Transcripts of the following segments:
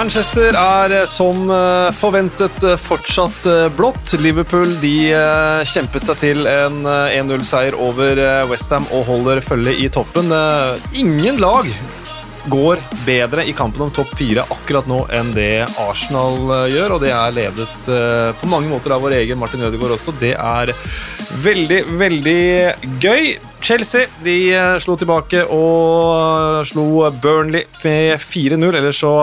Manchester er eh, som eh, forventet eh, fortsatt blått. Liverpool de kjempet seg til en eh, 1-0-seier over Westham og holder følge i toppen. Ingen lag går bedre i kampen om topp fire akkurat nå enn det Arsenal gjør, og det er ledet på mange måter av vår egen Martin Ødegaard også. Det er veldig, veldig gøy. Chelsea de slo tilbake og slo Burnley med 4-0. eller så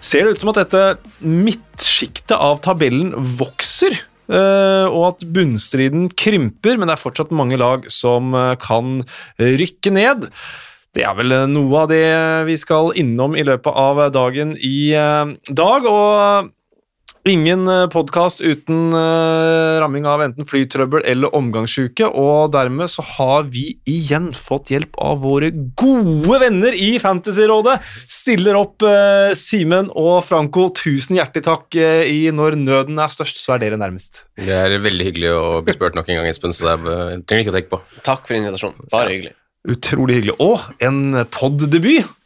ser det ut som at dette midtsjiktet av tabellen vokser. eh, og at bunnstriden krymper, men det er fortsatt mange lag som eh, kan rykke ned. Det er vel eh, noe av det vi skal innom i løpet av dagen i dag. Og ingen podkast uten eh, ramming av enten flytrøbbel eller omgangsuke, Og dermed så har vi igjen fått hjelp av våre gode venner i Fantasyrådet. Stiller opp eh, Simen og Franco. Tusen hjertelig takk eh, i Når nøden er størst, så er dere nærmest. Det er veldig hyggelig å bli spurt nok en gang, Espen, så det er, eh, trenger ikke å tenke på. Takk for invitasjonen. Bare hyggelig. Utrolig hyggelig. Og en poddebut!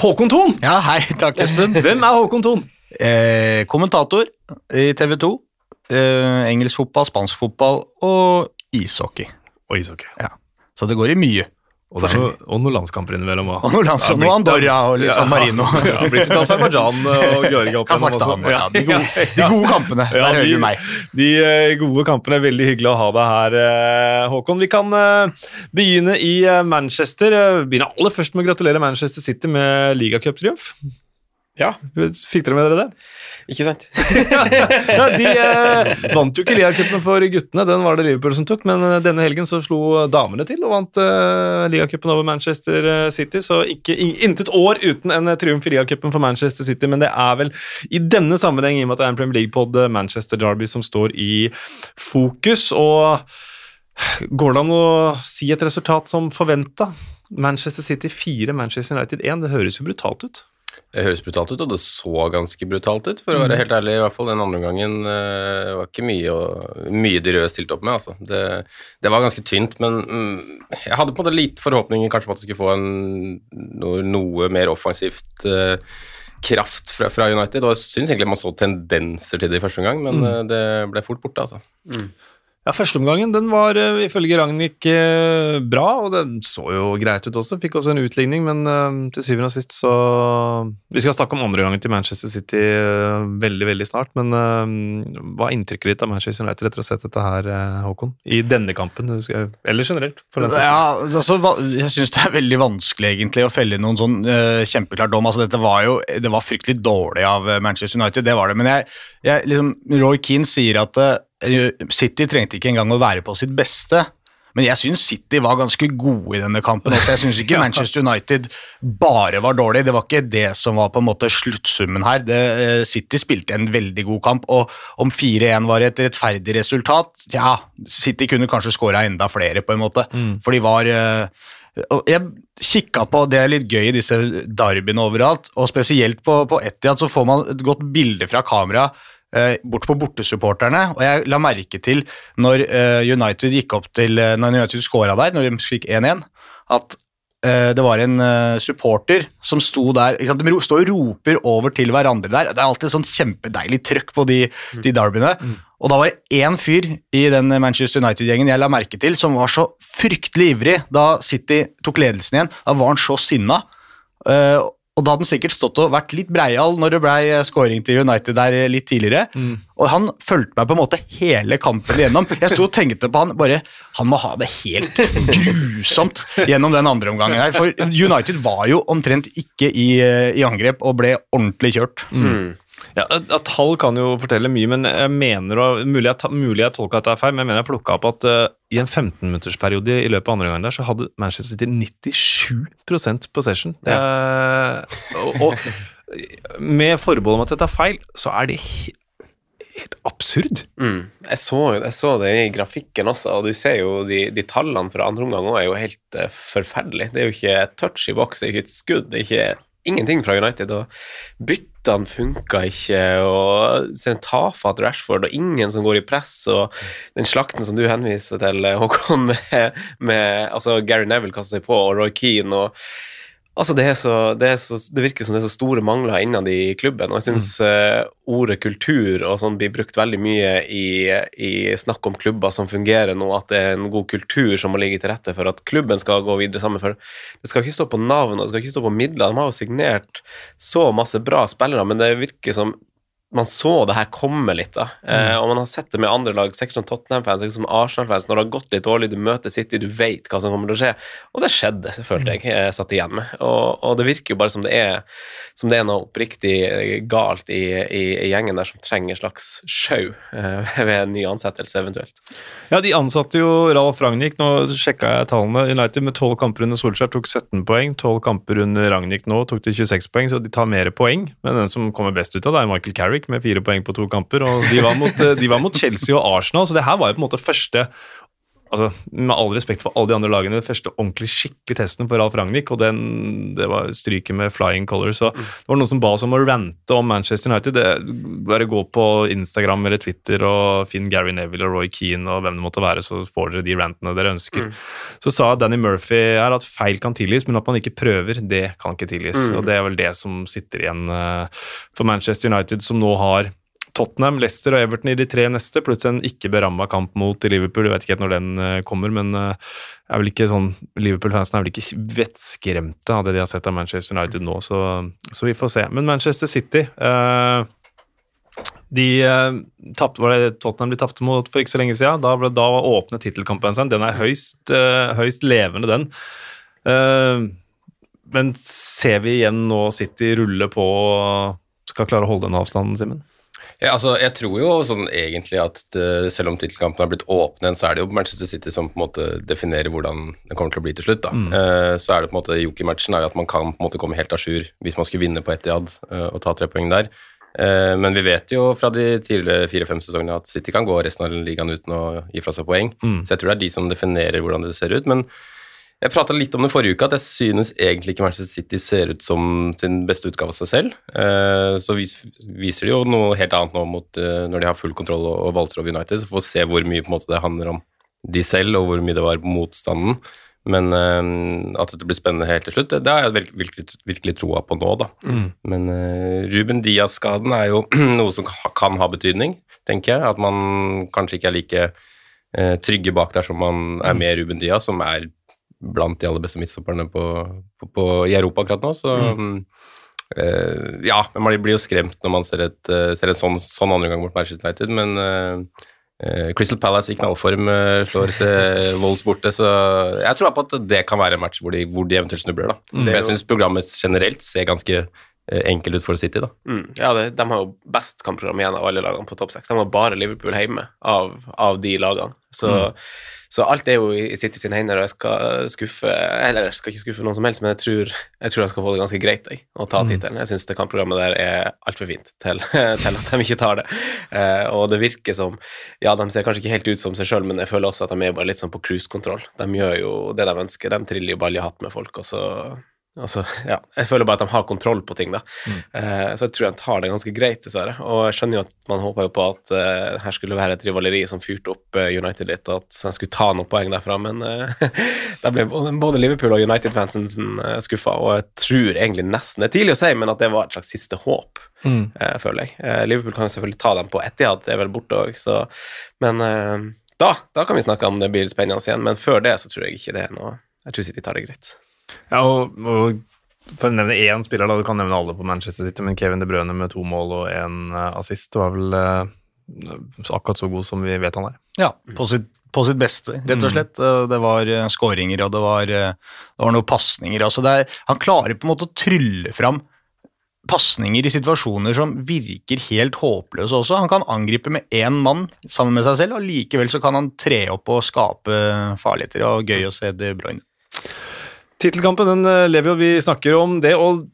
Håkon Thon! Ja, hei, takk Espen. Hvem er Håkon Thon? Eh, kommentator i TV 2. Eh, engelsk fotball, spansk fotball og ishockey. Og ishockey. Så det går i mye. Og, noe, og noen landskamper innimellom. Og, Og noen landskamper, ja, Andorra og litt San Marino. Ja, blitt til Aserbajdsjan og Georgia. Kasakhstan. Ja, de, gode, de gode kampene. Ja, Der hører de- du meg. De eh, gode kampene. Veldig hyggelig å ha deg her, eh, Håkon. Vi kan begynne i Manchester. Begynne aller først med å gratulere Manchester City med ligacuptriumf. Ja, Fikk dere med dere det? ikke sant? Ja, de eh, vant jo ikke ligacupen for guttene, den var det Liverpool som tok, men eh, denne helgen så slo damene til og vant eh, ligacupen over Manchester eh, City, så ikke, in, intet år uten en eh, triumf i ligacupen for Manchester City, men det er vel i denne sammenheng, i og med at det er en Premier League-pod, Manchester Derby som står i fokus, og går det an å si et resultat som forventa? Manchester City 4, Manchester United 1, det høres jo brutalt ut. Det høres brutalt ut, og det så ganske brutalt ut, for å være helt ærlig. I hvert fall den andre gangen uh, var ikke mye, og, mye de røde stilte opp med. Altså. Det, det var ganske tynt, men mm, jeg hadde på en måte litt forhåpninger kanskje på at det skulle få en, noe, noe mer offensivt uh, kraft fra, fra United, og jeg syns egentlig man så tendenser til det i første omgang, men eh, det ble fort borte, altså. Ja, Førsteomgangen den var eh, ifølge Ragnhild eh, bra, og den så jo greit ut også. Fikk også en utligning, men eh, til syvende og sist så Vi skal snakke om andre gangen til Manchester City veldig veldig snart, men hva er inntrykket ditt av Manchester United etter å ha sett dette her, Håkon? I denne kampen, eller generelt? Ja, altså, jeg syns det er veldig vanskelig egentlig å felle noen sånn uh, kjempeklar dom. Altså, dette var jo det var fryktelig dårlig av Manchester United, det var det. Men jeg, jeg, liksom, Roy Keane sier at City trengte ikke engang å være på sitt beste. Men jeg syns City var ganske gode i denne kampen. også. Jeg syns ikke Manchester United bare var dårlig. Det var ikke det som var på en måte sluttsummen her. Det, eh, City spilte en veldig god kamp, og om 4-1 var et rettferdig resultat Ja, City kunne kanskje skåra enda flere, på en måte. For de var eh, Jeg kikka på det er litt gøy i disse derbyene overalt, og spesielt på, på Etihad så får man et godt bilde fra kamera eh, bort på bortesupporterne. Og jeg la merke til når eh, United gikk opp til eh, Når United skåra der, når de fikk 1-1, at eh, det var en eh, supporter som sto der? De står og roper over til hverandre der. Det er alltid sånn kjempedeilig trøkk på de, de derbyene. Og da var det én fyr i den Manchester United-gjengen jeg la merke til, som var så fryktelig ivrig da City tok ledelsen igjen. Da var han så sinna. Eh, og da hadde han sikkert stått og vært litt breial når det ble scoring til United der litt tidligere. Og han fulgte meg på en måte hele kampen igjennom. Jeg sto og tenkte på han bare Han må ha det helt grusomt gjennom den andre omgangen her. For United var jo omtrent ikke i, eh, i angrep og ble ordentlig kjørt. Ja, Tall kan jo fortelle mye, men jeg mener, og mulig jeg, mulig jeg tolka at det er feil, men jeg mener jeg plukka opp at uh, i en 15-minuttersperiode i løpet av andre gangen der, så hadde Manchester City 97 possession. Ja. Uh, og, og med forbehold om at dette er feil, så er det helt absurd. Mm. Jeg, så, jeg så det i grafikken også, og du ser jo de, de tallene fra andre omgang òg er jo helt uh, forferdelige. Det er jo ikke touch i boks, det er ikke et skudd, det er ikke ingenting fra United. og Byttene funka ikke, og ser en tafatt Rashford, og ingen som går i press, og den slakten som du henviser til, eh, Håkon, med, med altså Gary Neville kaster seg på, og Roy Keane, og Altså, det, så, det, så, det virker som det er så store mangler innad i klubben. Og jeg syns uh, ordet kultur og sånn blir brukt veldig mye i, i, snakk om klubber som fungerer nå, at det er en god kultur som må ligge til rette for at klubben skal gå videre sammen. For det skal ikke stå på navn og det skal ikke stå på midler. De har jo signert så masse bra spillere, men det virker som man så det her komme litt, da. Mm. Eh, og man har sett det med andre lag, sikkert som Tottenham-fans, som Arsenal-fans. Når det har gått litt dårlig, du møter City, du vet hva som kommer til å skje. Og det skjedde, følte jeg. jeg satt igjen med. Og, og, det virker jo bare som det er, som det er noe oppriktig galt i, i, i gjengen der som trenger en slags show eh, ved en ny ansettelse, eventuelt. Ja, de ansatte jo Ralf Ragnhild. Nå sjekka jeg tallene. United med 12 kamper under Solskjær tok 17 poeng. 12 kamper under Ragnhild nå tok de 26 poeng, så de tar mer poeng. Men den som kommer best ut av det, er Michael Carrick med fire poeng på to kamper. og De var mot, de var mot Chelsea og Arsenal, så det her var jo på en måte første altså, Med all respekt for alle de andre lagene, den første ordentlig skikkelig testen for Ralf Ragnhild, og den, det var stryket med flying colors. Så det var noen som ba oss om å rante om Manchester United. Det, bare gå på Instagram eller Twitter og finn Gary Neville og Roy Keane og hvem det måtte være, så får dere de rantene dere ønsker. Mm. Så sa Danny Murphy her at feil kan tilgis, men at man ikke prøver, det kan ikke tilgis. Mm. Og det er vel det som sitter igjen uh, for Manchester United, som nå har Tottenham, Leicester og Everton i de tre neste, pluss en ikke beramma kamp mot Liverpool. Jeg vet ikke helt når den uh, kommer, men uh, er vel ikke sånn, Liverpool-fansen er vel ikke vettskremte av det de har sett av Manchester United nå, så, så vi får se. Men Manchester City uh, de tapt, var det Tottenham de tapte mot for ikke så lenge siden. Da, ble, da åpne tittelkampen sin. Den er høyst, høyst levende, den. men ser vi igjen nå City rulle på og skal klare å holde den avstanden, Simen? Ja, altså, jeg tror jo sånn egentlig at det, selv om tittelkampen har blitt åpnet, så er det jo Manchester City som på en måte definerer hvordan det kommer til å bli til slutt. da. Mm. Uh, så er det på en måte Joki-matchen er jo at man kan på en måte komme helt à jour hvis man skulle vinne på Etiad uh, og ta tre poeng der. Uh, men vi vet jo fra de tidligere fire-fem sesongene at City kan gå resten av ligaen uten å gi fra seg poeng. Mm. Så jeg tror det er de som definerer hvordan det ser ut. men jeg prata litt om det forrige uke, at jeg synes egentlig ikke Manchester City ser ut som sin beste utgave av seg selv. Eh, så viser de jo noe helt annet nå mot, eh, når de har full kontroll og valgte over United. Så får vi se hvor mye måte det handler om de selv, og hvor mye det var motstanden. Men uh, at dette blir spennende helt til slutt, det, det har jeg virkelig, virkelig troa på nå, da. Mm. Men Ruben Diaz-skaden er jo noe som kan ha betydning, tenker jeg. At man kanskje ikke er like trygge bak der som man er mm. med Ruben Diaz, som er blant de aller beste midtstopperne på, på, på, i Europa akkurat nå. Så mm. uh, ja, men man blir jo skremt når man ser, et, uh, ser en sånn, sånn andre gang mot Manchester United, men uh, Crystal Palace i knallform slår seg Wolls borte, så jeg tror på at det kan være en match hvor de, hvor de eventuelt snubler. da. Mm. For jeg syns programmet generelt ser ganske enkelt ut for City, da. Mm. Ja, det, de har jo best kampprogram igjen av alle lagene på topp seks. De har bare Liverpool hjemme av, av de lagene. Så mm. Så alt er jo i City sine hender, og jeg skal skuffe Eller jeg skal ikke skuffe noen som helst, men jeg tror, jeg tror de skal få det ganske greit jeg, å ta mm. tittelen. Jeg syns det kampprogrammet der er altfor fint til, til, at de ikke tar det. Uh, og det virker som Ja, de ser kanskje ikke helt ut som seg sjøl, men jeg føler også at de er bare litt sånn på cruisekontroll. De gjør jo det de ønsker. De triller jo ball i hatt med folk, og så Altså, ja, jeg føler bare at de har kontroll på ting, da. Mm. Uh, så jeg tror de tar det ganske greit, dessverre. Og jeg skjønner jo at man håpa jo på at uh, her skulle være et rivaleri som fyrte opp uh, United litt, og at de skulle ta noen poeng derfra, men da ble både Liverpool og United-fansen uh, skuffa, og jeg tror egentlig nesten Det er tidlig å si, men at det var et slags siste håp, mm. føler jeg. Liverpool kan jo selvfølgelig ta dem på Etihad, det er vel borte òg, så Men da, da kan vi snakke om det blir spennende igjen, men før det så tror jeg ikke det er noe Jeg tror City tar det greit. Ja, og, og, For å nevne én spiller, da, du kan nevne alle på Manchester City, men Kevin De Brøne med to mål og én uh, assist var vel uh, akkurat så god som vi vet han er. Ja, på sitt, på sitt beste, rett og mm. slett. Mm. Det var skåringer, og det var, det var noen pasninger. Altså han klarer på en måte å trylle fram pasninger i situasjoner som virker helt håpløse også. Han kan angripe med én mann sammen med seg selv, og likevel så kan han tre opp og skape farligheter. og Gøy å se De Bruyne. Tittelkampen den eh, lever jo, vi snakker om det. og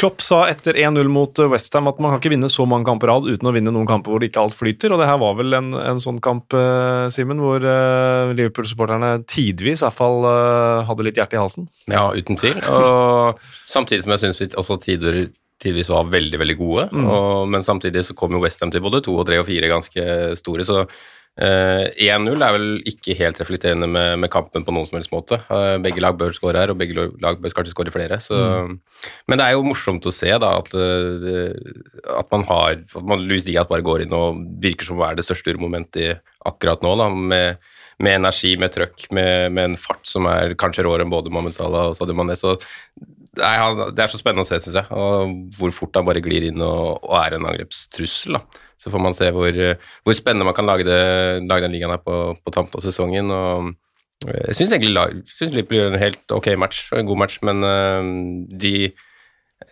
Klopp sa etter 1-0 mot eh, Westham at man kan ikke vinne så mange kamper rad uten å vinne noen kamper hvor det ikke alt flyter. og det her var vel en, en sånn kamp, uh, Simen, hvor uh, Liverpool-supporterne tidvis i hvert fall uh, hadde litt hjerte i halsen. Ja, uten tvil. Og samtidig som jeg syns vi også tider, tidvis var veldig, veldig gode. Mm. Og, men samtidig så kom jo Westham til både to og tre og fire ganske store, så Eh, 1-0 er vel ikke helt reflekterende med, med kampen på noen som helst måte. Uh, begge lag bør skåre her, og begge lag bør kanskje skåre flere. Så. Men det er jo morsomt å se da, at, uh, at man har at man, Louis Diaz bare går inn og virker som å være det største urmomentet akkurat nå. da, med, med energi, med trøkk, med, med en fart som er kanskje råere enn både Mohammed Salah og Sadio Mané. Så er, det er så spennende å se, syns jeg, og hvor fort han bare glir inn og, og er en angrepstrussel. da. Så får man se hvor, hvor spennende man kan lage, det, lage den ligaen her på, på tampen av sesongen. og eh, jeg syns egentlig synes Liverpool gjør en helt ok match, en god match, men øh, de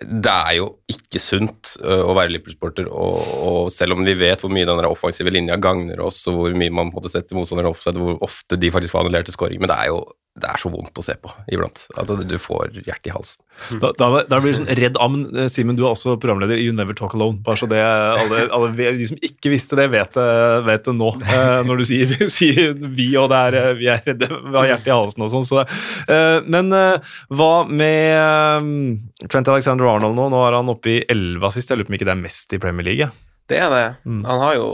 det er jo ikke sunt øh, å være Liverpool-sporter, og, og selv om vi vet hvor mye den offensive linja gagner oss, og hvor mye man måtte sette motstandere offside, hvor ofte de faktisk får annullerte skåring, men det er jo det er så vondt å se på iblant. Altså, du får hjertet i halsen. Da, da, da blir det sånn redd amn. Eh, Simen, du er også programleder i You Never Talk Alone. Bare så det, alle, alle, de som ikke visste det, vet det, vet det nå. Eh, når du sier, sier vi og det er, eh, vi er redde, vi har hjertet i halsen og sånn. Så, eh, men eh, hva med eh, Trent Alexander Arnold nå? Nå er han oppe i 11 assist. Jeg lurer på om ikke det er mest i Premier League. ja. Det er det. Mm. Han har jo,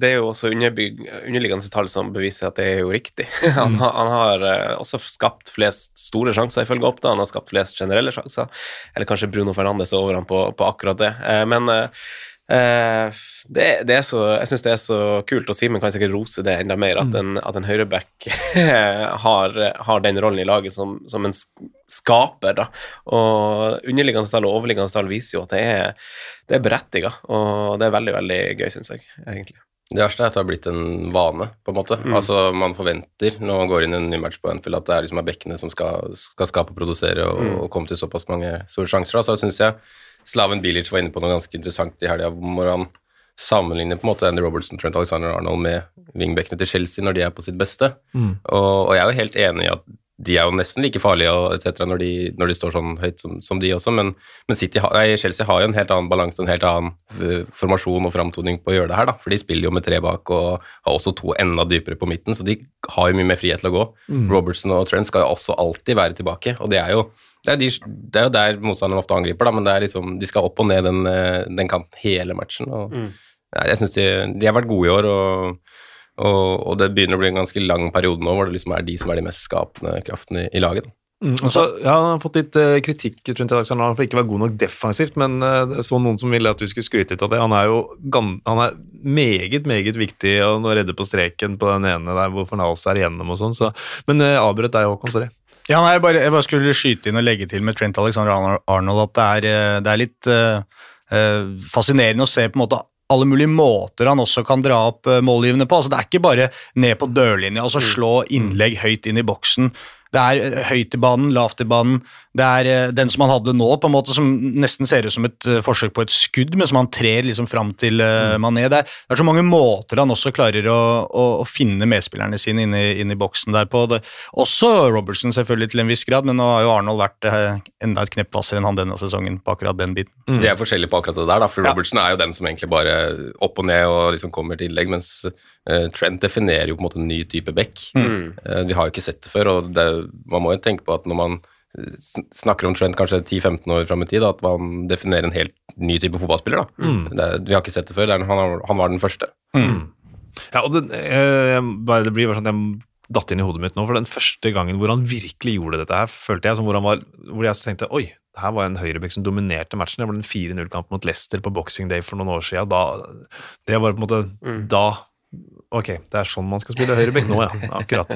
det er jo også underliggende tall som beviser at det er jo riktig. Han, har- han har eh, også skapt flest store sjanser, ifølge Oppda. Han har skapt flest generelle sjanser. Eller kanskje Bruno Fernandes er over han på, på akkurat det. Eh, Men eh, det, det så, jeg syns det er så kult, og Simen kan sikkert rose det enda mer, at en, at en høyreback har, har den rollen i laget som, som en skaper. da. Og underliggende tall og overliggende tall viser jo at det er, det er berettiga, og det er veldig, veldig gøy, syns jeg, egentlig. Det verste er at det har blitt en vane, på en måte. Mm. Altså, Man forventer når man går inn i en ny match på Anfield, at det er liksom er bekkene som skal, skal skape og produsere og, Mm. og komme til såpass mange store sjanser. Da. Så syns jeg Slaven Bilic var inne på noe ganske interessant i helga, hvor han sammenligner på en måte Andy Robertson Trent Alexander Arnold med wingbackene til Chelsea når de er på sitt beste. Mm. Og, og jeg er jo helt enig i at de er jo nesten like farlige og et cetera når, de, når de står sånn høyt som, som de også, men, men City har, nei, Chelsea har jo en helt annen balanse, en helt annen eh, formasjon og framtoning på å gjøre det her, da. For de spiller jo med tre bak og har også to enda dypere på midten, så de har jo mye mer frihet til å gå. Mm. Robertson og Trent skal jo også alltid være tilbake, og det er jo det er, de, det er jo der motstanderen ofte angriper, da, men det liksom, de skal opp og ned den, eh, den kanten hele matchen. og Mm. ja, Jeg synes de, de har vært gode i år, og, og, og det begynner å bli en ganske lang periode nå hvor det liksom er de som er de mest skapende kraftene i, i laget. Mm, Også, ja, han har fått litt uh, kritikk rundt Alexander for ikke å være god nok defensivt, men uh, så noen som ville at du skulle skryte litt av det. Han er jo han er meget, meget viktig å redde på streken på den ene der hvor Fornals er igjennom og sånn. Så, men uh, avbrøt deg, Håkon. Sorry. Ja, nei, jeg, bare, jeg bare skulle skyte inn og legge til med Trent Alexander Arnold at det er, eh, det er litt eh, fascinerende å se på en måte alle mulige måter han også kan dra opp målgivende på. Altså, det er ikke bare ned på dørlinja og så slå innlegg høyt inn i boksen. Det er høyt i banen, lavt i banen. Det er eh, den som han hadde nå, på en måte som nesten ser ut som et eh, forsøk på et skudd, men som han trer liksom fram til eh, Mané. Det er, det er så mange måter han også klarer å, å, å finne medspillerne sine inn i, inn i boksen der på. Det, også Robertson selvfølgelig til en viss grad, men nå har jo Arnold vært enda et knepp hvassere enn han denne sesongen på akkurat den biten. De er forskjellige på akkurat det der, da, for Ja. Robertson er jo den som egentlig bare opp og ned og liksom kommer til innlegg, mens uh, Trent definerer jo på en måte en ny type back. Mm. Vi har jo ikke sett det før, og det, man må jo tenke på at når man snakker om Trent kanskje 10-15 år fram i tid, at man definerer en helt ny type fotballspiller. Da. Mm. Det, vi har ikke sett det før, det er, han, han var den første. Ja, og det, eh, jeg- bare, det blir bare sånn at jeg datt inn i hodet mitt nå, for den første gangen hvor han virkelig gjorde dette her, følte jeg som hvor han var, hvor jeg tenkte, oi, her var en høyrebekk som dominerte matchen. Det var en 4-0-kamp mot Leicester på Boxing Day for noen år siden. Da, det var på en måte, Mm. da, ok, det er sånn man skal spille høyrebekk nå, ja, akkurat.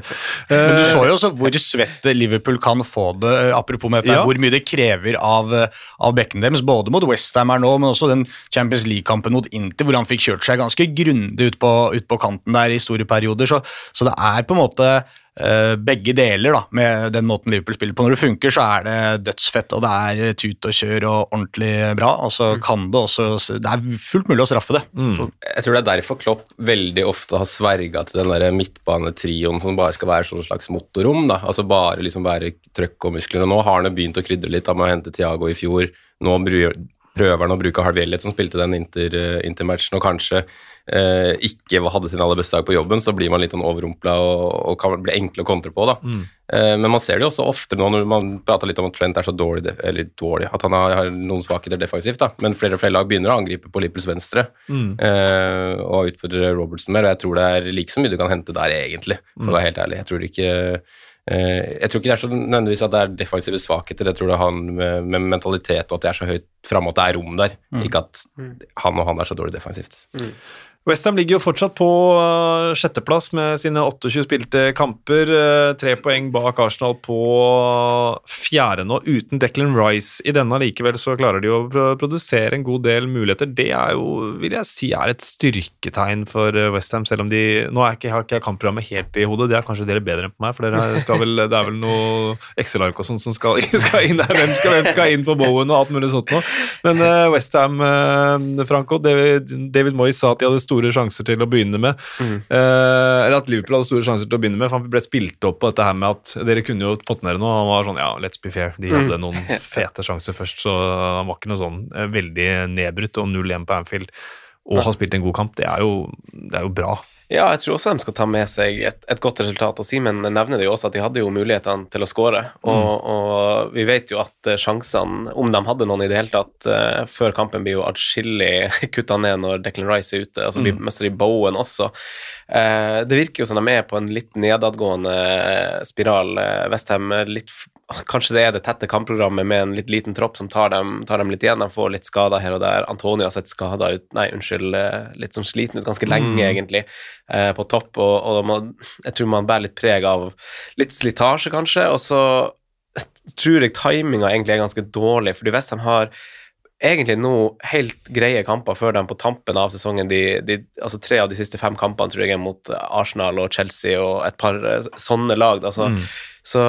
Men du Eh, så jo også hvor svett Liverpool kan få det, eh, apropos med dette, Ja. hvor mye det krever av, eh, av bekken deres, både mot Westham her nå, men også den Champions League-kampen mot Inter, hvor han fikk kjørt seg ganske grundig ut på, ut på kanten der i store perioder. Så, så det er på en måte begge deler da, med den måten Liverpool spiller på. Når det funker, så er det dødsfett, og det er tut og kjør og ordentlig bra. Og så kan det også Det er fullt mulig å straffe det. mm. Jeg tror det er derfor Klopp veldig ofte har sverga til den der midtbanetrioen som bare skal være sånn slags motorrom. da, altså Bare liksom være trøkk og muskler. og Nå har han begynt å krydre litt da med å hente Thiago i fjor. Nå prøver han å bruke Harvey Elliot, som spilte den inter, eh, intermatchen, og kanskje eh, ikke hadde sin aller beste dag på jobben, så blir man litt sånn overrumpla og, og kan bli enkle å kontre på. da. Mm. Eh, men man ser det jo også ofte nå når man prater litt om at Trent er så dårlig, eller dårlig at han har, har noen svakheter defensivt, da. men flere og flere lag begynner å angripe på Lippels venstre Mm. eh, og utfordre Robertson mer, og jeg tror det er like så mye du kan hente der, egentlig, for å være helt ærlig. Jeg tror ikke eh, jeg tror ikke det er så nødvendigvis at det er defensive svakheter, jeg tror det har med, med mentalitet og at det er så høyt framme at det er rom der, ikke at han og han er så dårlig defensivt. Westham ligger jo fortsatt på uh, sjetteplass med sine 28 spilte kamper. uh, tre poeng bak Arsenal på fjerde nå, uten Declan Rice i denne. Likevel så klarer de å produsere en god del muligheter. Det er jo, vil jeg si, er et styrketegn for Westham, selv om de Nå har ikke jeg kampprogrammet helt i hodet, det er kanskje dere bedre enn på meg, for vel, det er vel noe Excel-ark og sånn som skal, skal inn der. Hvem skal, hvem skal inn på Bowen og alt mulig sånt nå? Men Westham, Franco, David, David Moyes sa at de hadde store sjanser til å begynne med. Eh, eller at Liverpool hadde store sjanser til å begynne med, for han ble spilt opp på dette her med at dere kunne jo fått ned noe. Han var sånn ja, let's be fair. De hadde noen fete sjanser først, så han var ikke noe sånn eh, veldig nedbrutt. Og 0-1 på Anfield og har spilt en god kamp, det er jo, det er jo bra. Ja, jeg tror også de skal ta med seg et, et godt resultat. Og Simen nevner det jo også at de hadde jo mulighetene til å skåre. Og, og vi vet jo at eh, sjansene, om de hadde noen i det hele tatt, uh, før kampen blir jo atskillig kutta ned når Declan Rice er ute. Altså blir mister de Bowen også. Uh, det virker jo som de er på en litt nedadgående spiral. Westham litt Kanskje det er det tette kampprogrammet med en litt liten tropp som tar dem, tar dem litt igjen. De får litt skader her og der. Antonio har sett skada ut, nei, unnskyld, eh, litt sånn sliten ut ganske lenge, egentlig, eh, på topp. Og, og man, jeg tror man bærer litt preg av litt slitasje, kanskje. Og så tror jeg timinga egentlig er ganske dårlig, fordi Westham har egentlig nå helt greie kamper før de på tampen av sesongen de, de, altså Tre av de siste fem kampene tror jeg er mot Arsenal og Chelsea og et par eh, sånne lag. Altså. Mm. så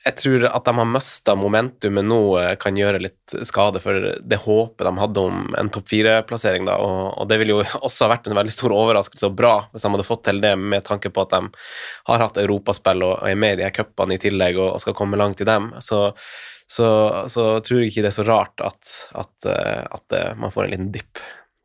jeg tror at de har mista momentumet nå, eh, kan gjøre litt skade for det håpet de hadde om en topp fire-plassering. da, og, og det ville jo også ha vært en veldig stor overraskelse og bra hvis de hadde fått til det, med tanke på at de har hatt europaspill og, og er med i de her cupene i tillegg og, og skal komme langt i dem. Så, så, så tror jeg ikke det er så rart at, at, eh, at eh, man får en liten dipp.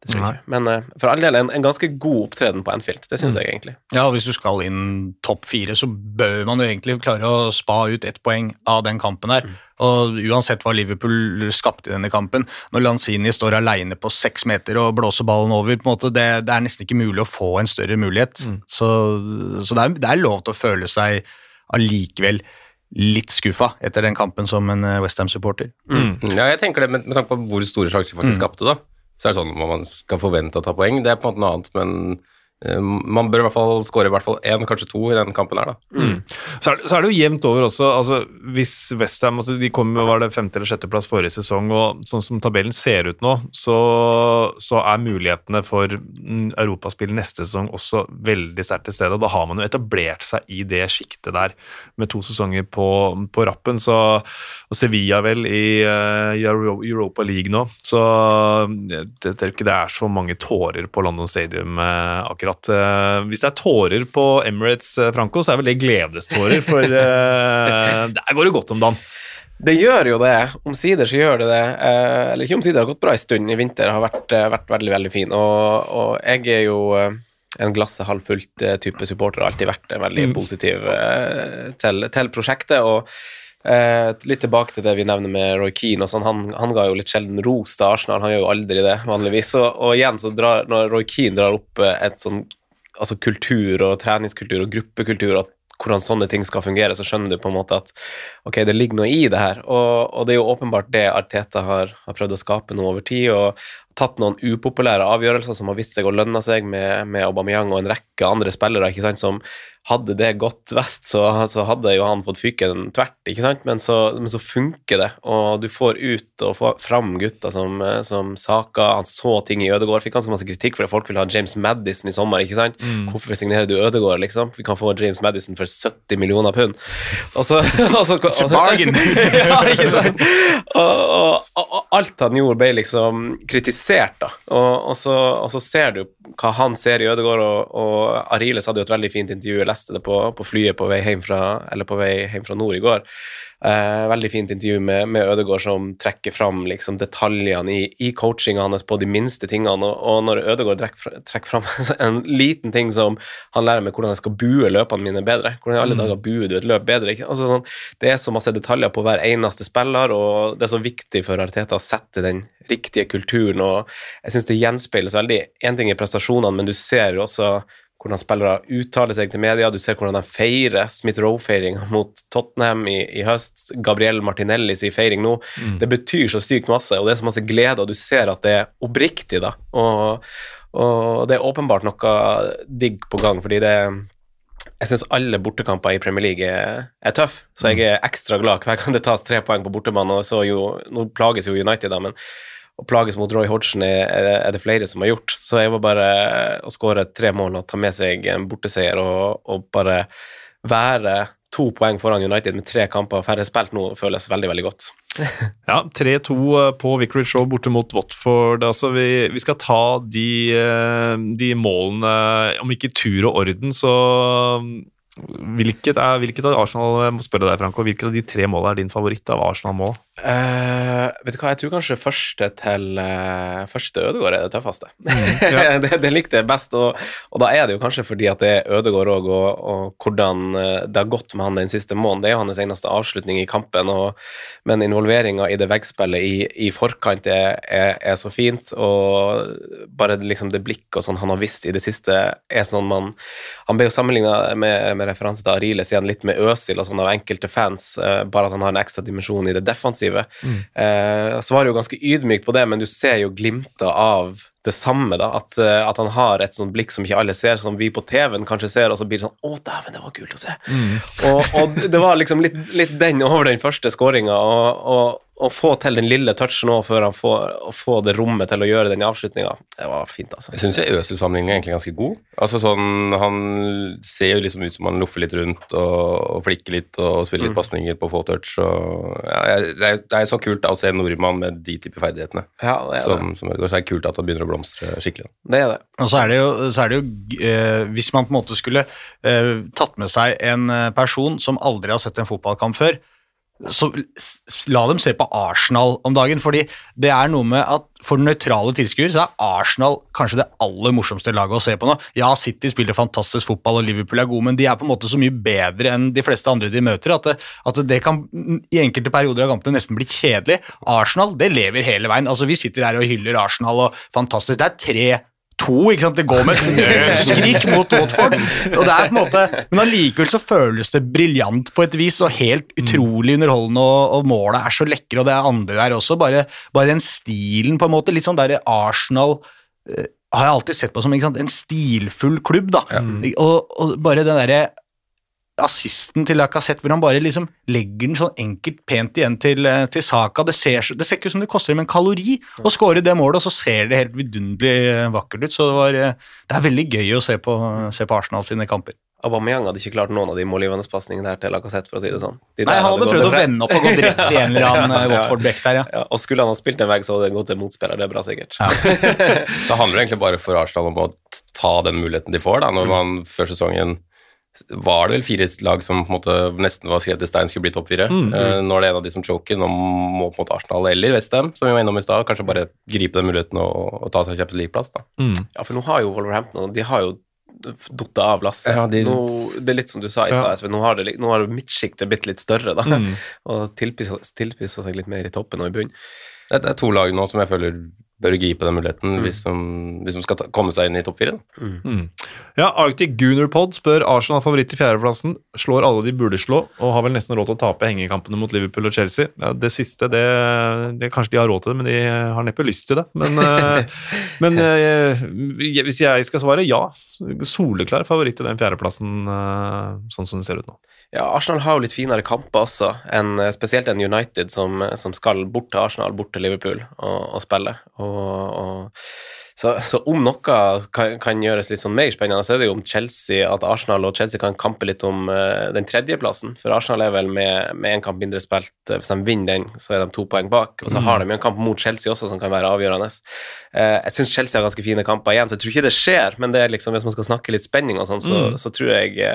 Det tror jeg ikke. Men uh, for all del en, en ganske god opptreden på Anfield. Det syns jeg egentlig. Ja, Hvis du skal inn topp fire, så bør man jo egentlig klare å spa ut ett poeng av den kampen her. Og uansett hva Liverpool skapte i denne kampen, når Lanzini står aleine på seks meter og blåser ballen over, på en måte, det, det er nesten ikke mulig å få en større mulighet. Så, så det, er, det er lov til å føle seg allikevel litt skuffa etter den kampen som en Westham-supporter. Mm. Ja, jeg tenker det med, med tanke på hvor store sjanser de faktisk skapte, da. Så er det sånn at man skal forvente å ta poeng. Det er på en måte noe annet, men man bør i hvert fall skåre i hvert fall én, kanskje to i den kampen her, da. Mm. Så, er, så er det jo jevnt over også. altså Hvis Westham altså De kom var det femte- eller sjetteplass forrige sesong, og sånn som tabellen ser ut nå, så, så er mulighetene for europaspill neste sesong også veldig sterkt til stede. og Da har man jo etablert seg i det sjiktet der med to sesonger på, på rappen. Så, og Sevilla vel i uh, Euro- Europa League nå, så jeg, jeg tror ikke det er så mange tårer på London Stadium uh, akkurat. Eh, hvis det er tårer på Emirates, uh, Franco, så er vel det gledestårer, for uh, der går det godt om dagen. Det gjør jo det. Omsider så gjør det det. Eh, eller ikke omsider, det har gått bra en stund. I vinter har vært, vært veldig, veldig fin. Og, og jeg er jo en glasset halvfullt type supporter, har alltid vært veldig positiv eh, til, til prosjektet. og eh, litt tilbake til det vi nevner med Roy Keane. Sånn, han, han ga jo litt sjelden ros til Arsenal, han gjør jo aldri det, vanligvis. Og, og igjen, så drar, når Roy Keane drar opp eh, et sånn altså kultur og treningskultur og gruppekultur, og hvordan sånne ting skal fungere, så skjønner du på en måte at ok, det ligger noe i det her. Og, og det er jo åpenbart det Arteta har, har prøvd å skape nå over tid, og tatt noen upopulære avgjørelser som har vist seg å lønne seg med, med Aubameyang og en rekke andre spillere, ikke sant, som hadde det gått vest, så, så hadde jo han fått fyken tvert, ikke sant, men så, men så funker det, og du får ut og får fram gutter som, eh, som saker. han så ting i Ødegård, fikk ganske masse kritikk for det, folk vil ha James Madison i sommer, ikke sant, hvorfor signerer du Ødegård, liksom, vi kan få James Madison for 70 millioner pund, og så, og så og, ja, ikke sant? Og, og, alt han gjorde, ble liksom kritisert, da. Og, så, ser du hva han ser i Ødegård, og, Ariles hadde jo et veldig fint intervju, leste det på, på flyet på vei hjem fra, eller på vei hjem fra nord i går. Eh, veldig fint intervju med, med Ødegaard som trekker fram liksom, detaljene i, i coachinga hans på de minste tingene. Og, og når Ødegaard trekker, trekker fram en liten ting som han lærer meg hvordan jeg skal bue løpene mine bedre Hvordan i alle dager buer du et løp bedre? Altså, sånn, det er så masse detaljer på hver eneste spiller, og det er så viktig for Arteta å sette den riktige kulturen. og Jeg syns det gjenspeiles veldig. Én ting er prestasjonene, men du ser jo også hvordan spillere uttaler seg til media. Du ser hvordan de feirer Smith Roe-feiringa mot Tottenham i, i, høst. Gabriel Martinelli sin feiring nå. Mm. Det betyr så sykt masse, og det er så masse glede, og du ser at det er oppriktig. da, og, og det er åpenbart noe digg på gang, fordi det jeg syns alle bortekamper i Premier League er, er tøff, så jeg er ekstra glad hver gang det tas tre poeng på bortebane. og så jo, Nå plages jo United, da, men å plages mot Roy Hodgson er, er, det flere som har gjort. Så jeg var bare å skåre tre mål og ta med seg en borteseier og, og bare være to poeng foran United med tre kamper færre spilt nå, føles veldig, veldig godt. ja, 3-2 eh, på Vicarage Show borte mot Watford. Altså, vi, vi, skal ta de, eh, de målene, om ikke tur og orden, så Hvilket, er, hvilket av Arsenal jeg må spørre deg, Franco, hvilket av de tre målene er din favoritt av Arsenal-mål? Uh, vet du hva, jeg tror kanskje første til uh, første til Ødegaard er det tøffeste. Mm, det, det, likte jeg best, og, og, da er det jo kanskje fordi at det er Ødegård òg, og, og, hvordan uh, det har gått med han den siste måneden. Det er jo hans eneste avslutning i kampen, og, men involveringa i det veggspillet i, i forkant er, er, er, så fint, og bare liksom det blikket og sånn han har visst i det siste, er sånn man Han ble jo sammenligna med, med referanse til Ariles igjen litt med Øsil og sånn av enkelte fans, uh, bare at han har en ekstra dimensjon i det defensive. Mm. Uh, svarer jo ganske ydmykt på det, men du ser jo glimter av det samme, da. At, uh, at, han har et sånt blikk som ikke alle ser, som vi på TV-en kanskje ser, og så blir det sånn Å, dæven, det var kult å se. Mm. og, og, det var liksom litt, litt den over den første skåringa, og, og, å få til den lille touchen òg før han får å få det rommet til å gjøre den avslutninga, det var fint, altså. Jeg syns Øzil-sammenligningen er egentlig ganske god. Altså sånn, Han ser jo liksom ut som han loffer litt rundt og, og flikker litt og spiller litt mm. pasninger på få touch. Og, ja, det, er, det er så kult da, å se en nordmann med de typer ferdighetene. Ja, det er som, det. Som, så er det kult at han begynner å blomstre skikkelig. Det er det. Og så er det jo, er det jo eh, Hvis man på en måte skulle eh, tatt med seg en eh, person som aldri har sett en fotballkamp før, så la dem se på Arsenal om dagen. fordi det er noe med at For nøytrale tilskuere så er Arsenal kanskje det aller morsomste laget å se på nå. Ja, City spiller fantastisk fotball, og Liverpool er gode, men de er på en måte så mye bedre enn de fleste andre de møter, at det, at det kan i enkelte perioder av kampene nesten bli kjedelig. Arsenal det lever hele veien. altså Vi sitter her og hyller Arsenal, og fantastisk. Det er tre to. ikke sant? Det går med et nødskrik mot Watford. og det er på en måte, Men allikevel så føles det briljant på et vis, og helt utrolig underholdende, og, og målet er så lekre, og det er andre der også. Bare, bare den stilen, på en måte. Litt sånn der Arsenal uh, har jeg alltid sett på som en stilfull klubb. da, ja. og, og, bare den derre assisten til Lacassette, hvor han bare liksom legger den sånn enkelt, pent igjen til, eh, til Saka. Det ser, det ser ikke ut som det koster dem en kalori å skåre det målet, og så ser det helt vidunderlig eh, vakkert ut. Så det, var, eh, det er veldig gøy å se på, se på Arsenal sine kamper. Aubameyang hadde ikke klart noen av de målgivende pasningene her til Lacassette, for å si det sånn. De Nei, han hadde, hadde prøvd å vende opp og gått rett i en eller annen Watford-bekk der, ja. ja. Og skulle han ha spilt en vei, så hadde det gått til motspiller, det er bra sikkert. Ja. så handler det egentlig bare for Arsenal om å ta den muligheten de får, da, når man før sesongen var det vel fire lag som på en måte nesten var skrevet i stein skulle bli topp fire. Mm, mm. Uh, nå er det en av de som choker. Nå må på en måte Arsenal eller Westham, som vi var innom i stad, kanskje bare gripe den muligheten og, og ta seg Champions League-plass. Mm. Ja, for nå har jo Wolverhampton de har jo datt av lasset. Ja, de... det er litt som du sa i stad, ja. nå har, det, nå har midtsjiktet blitt litt større, da, mm. og tilpissa seg litt mer i toppen og i bunnen. Det er to lag nå som jeg føler bør gripe den muligheten mm. hvis, de, hvis, de, skal ta, komme seg inn i topp fire. Mm. Mm. Ja, Arctic Gunnerpod spør Arsenal favoritt til fjerdeplassen. Slår alle de burde slå, og har vel nesten råd til å tape hengekampene mot Liverpool og Chelsea. Ja, det siste, det, det, Kanskje de har råd til det, men de har neppe lyst til det. Men, eh, men eh, hvis jeg skal svare, ja. Soleklar favoritt til den fjerdeplassen, eh, sånn som det ser ut nå. Ja, Arsenal har jo litt finere kamper også, enn, spesielt enn United, som, som, skal bort til Arsenal, bort til Liverpool og, og spille. Og, og Så, så om noe kan, kan gjøres litt sånn mer spennende, så er det jo om Chelsea, at Arsenal og Chelsea kan kampe litt om uh, den tredjeplassen. For Arsenal er vel med én kamp mindre spilt. Uh, hvis de vinner den, så er de to poeng bak. Og så har de jo en kamp mot Chelsea også som kan være avgjørende. Uh, jeg syns Chelsea har ganske fine kamper igjen, så jeg tror ikke det skjer. Men det er liksom, hvis man skal snakke litt spenning og sånn, så, mm. så, tror jeg,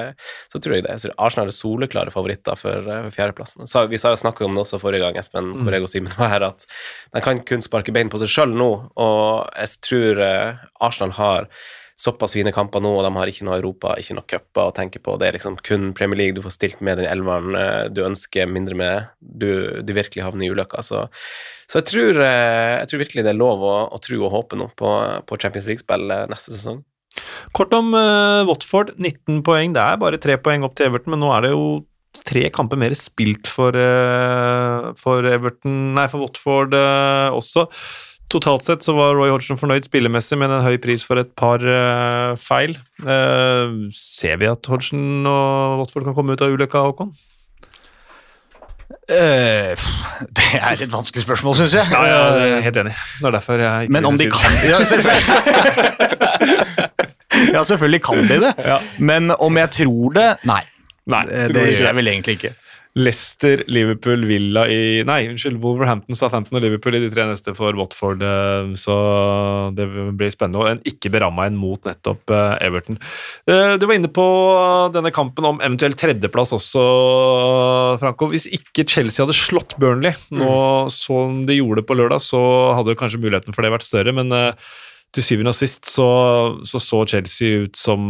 så tror jeg det. Så Arsenal er soleklare favoritter for, for fjerdeplassen. Så, vi sa jo snakka om det også forrige gang, Espen, mm. hvor jeg og Simen var her, at de kan kun sparke bein på seg sjøl nå. og jeg tror uh, Arsenal har såpass fine kamper nå, og de har ikke noe Europa, ikke noe cuper å tenke på. Det er liksom kun Premier League du får stilt med den elveren uh, du ønsker mindre med. Du, du virkelig havner i ulykka. Så, så jeg, tror, uh, jeg, tror, virkelig det er lov å, å tro og håpe nå på, på Champions League-spill neste sesong. Kort om Watford. 19 poeng. Det er bare tre poeng opp til Everton, men nå er det jo tre kamper mer spilt for, for Everton, nei, for Watford også. Totalt sett så var Roy Hodgson fornøyd spillemessig, men en høy pris for et par uh, feil. Uh, ser vi at Hodgson og Watford kan komme ut av ulykka, Håkon? Uh, det er et vanskelig spørsmål, syns jeg. Ja, ja, jeg er helt enig. Det er derfor jeg ikke Men om de kan ja, selvfølgelig. ja, selvfølgelig kan de det. Ja. Men om jeg tror det Nei. Nei det, det gjør jeg vel egentlig ikke. Leicester, Liverpool, Villa i Nei, unnskyld, Wolverhampton, Southampton og Liverpool i de tre neste for Watford. Eh, så det blir spennende. Og en ikke beramma en mot nettopp eh, Everton. Eh, du var inne på denne kampen om eventuell tredjeplass også, Franco. Hvis ikke Chelsea hadde slått Burnley nå mm. som de gjorde på lørdag, så hadde kanskje muligheten for det vært større, men til syvende og sist så, så, så Chelsea ut som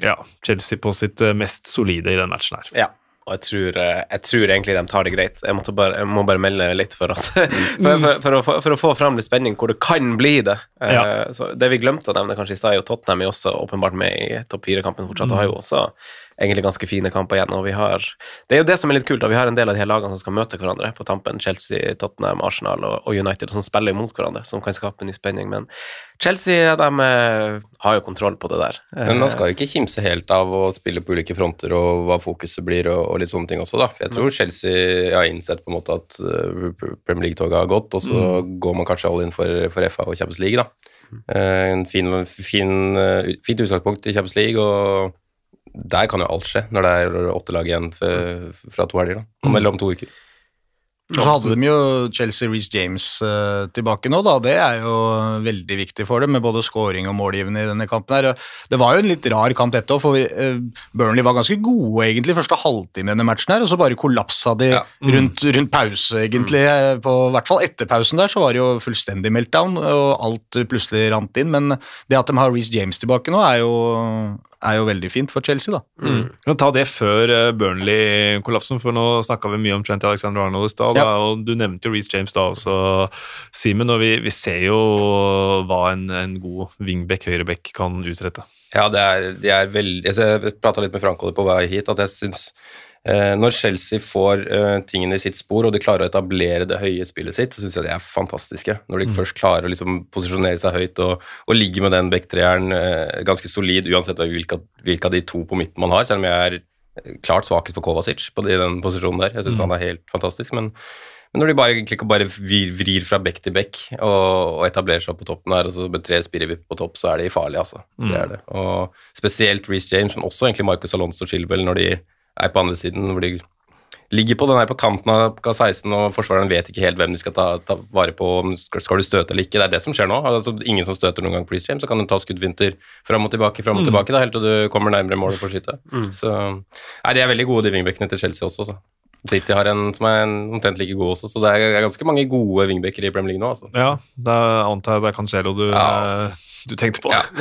ja, Chelsea på sitt mest solide i den matchen her. Ja, og jeg tror, eh, jeg tror, egentlig de tar det greit. Jeg, bare, jeg må bare melde litt for, at, for, for, for, å, for, å, få fram litt spenning hvor det kan bli det. Eh, ja. Så det vi glemte å nevne kanskje i stad, er jo Tottenham er også åpenbart med i topp fire-kampen fortsatt, og har jo også egentlig ganske fine kamper igjen. og vi har, Det er jo det som er litt kult, da vi har en del av de her lagene som skal møte hverandre på tampen. Chelsea, Tottenham, Arsenal og, og United, som spiller imot hverandre, som kan skape ny spenning. Men Chelsea de eh, har jo kontroll på det der. Men man skal jo ikke kimse helt av å spille på ulike fronter og hva fokuset blir og, og litt sånne ting også, da. Jeg tror Chelsea har innsett på en måte at uh, Premier League-toget har gått, og så mm. går man kanskje all in for, for FA og Champions League, da. Uh, en fin, fin, fint utgangspunkt i Champions League. og der kan jo alt skje når det er åtte lag igjen fra to helger. da, mm. Mellom to uker. Så hadde de jo Chelsea Reece James uh, tilbake nå, da. Det er jo veldig viktig for dem, med både scoring og målgivende i denne kampen. her. Det var jo en litt rar kamp, dette òg, for uh, Burnley var ganske gode egentlig første halvtime i denne matchen, her, og så bare kollapsa de ja. mm. rundt, rundt, pause, egentlig. Mm. På hvert fall etter pausen der så var det jo fullstendig meltdown, og alt plutselig rant inn. Men det at de har Reece James tilbake nå, er jo, er jo veldig fint for Chelsea, da. Mm. kan ta det før uh, Burnley-kollapsen, for nå snakka vi mye om Trent Alexander Arnold i stad, ja. og du nevnte jo Reece James da også, Simen, og vi, vi, ser jo hva en, en god wingback, høyreback, kan utrette. Ja, det er, de er veldig Jeg prata litt med Frank på vei hit, at jeg syns Eh, når Chelsea får uh, tingene i sitt spor, og de klarer å etablere det høye spillet sitt, så syns jeg de er fantastiske. Når de mm. først klarer å liksom posisjonere seg høyt og, og ligge med den backtreeren uh, ganske solid, uansett hvilke, av de to på midten man har, selv om jeg er klart svakest på Kovacic på den posisjonen der. Jeg syns mm. han er helt fantastisk. men men når de bare, egentlig bare vrir, fra bekk til bekk og, og, etablerer seg på toppen her, og så med tre spirrevipp på topp, så er de farlige, altså. Mm. Det er det. Og spesielt Reece James, men også egentlig Marcus Alonso Chilwell, når de er på andre siden, hvor de ligger på den her på kanten av K16, og forsvareren vet ikke helt hvem de skal ta, ta vare på. Skal, skal, du støte eller ikke? Det er det som skjer nå. Altså, ingen som støter noen gang på James, så kan du ta skuddvinter fram og tilbake fram og mm. tilbake da, helt til du kommer nærmere målet for å skyte. Mm. Så nei, de er veldig gode, de wingbackene til Chelsea også. Så. City har en som er omtrent like god også, så det er ganske mange gode wingbacker i Premier League nå. Altså. Ja, da antar jeg det er Cancelo du ja. Eh, du tenkte på. Ja.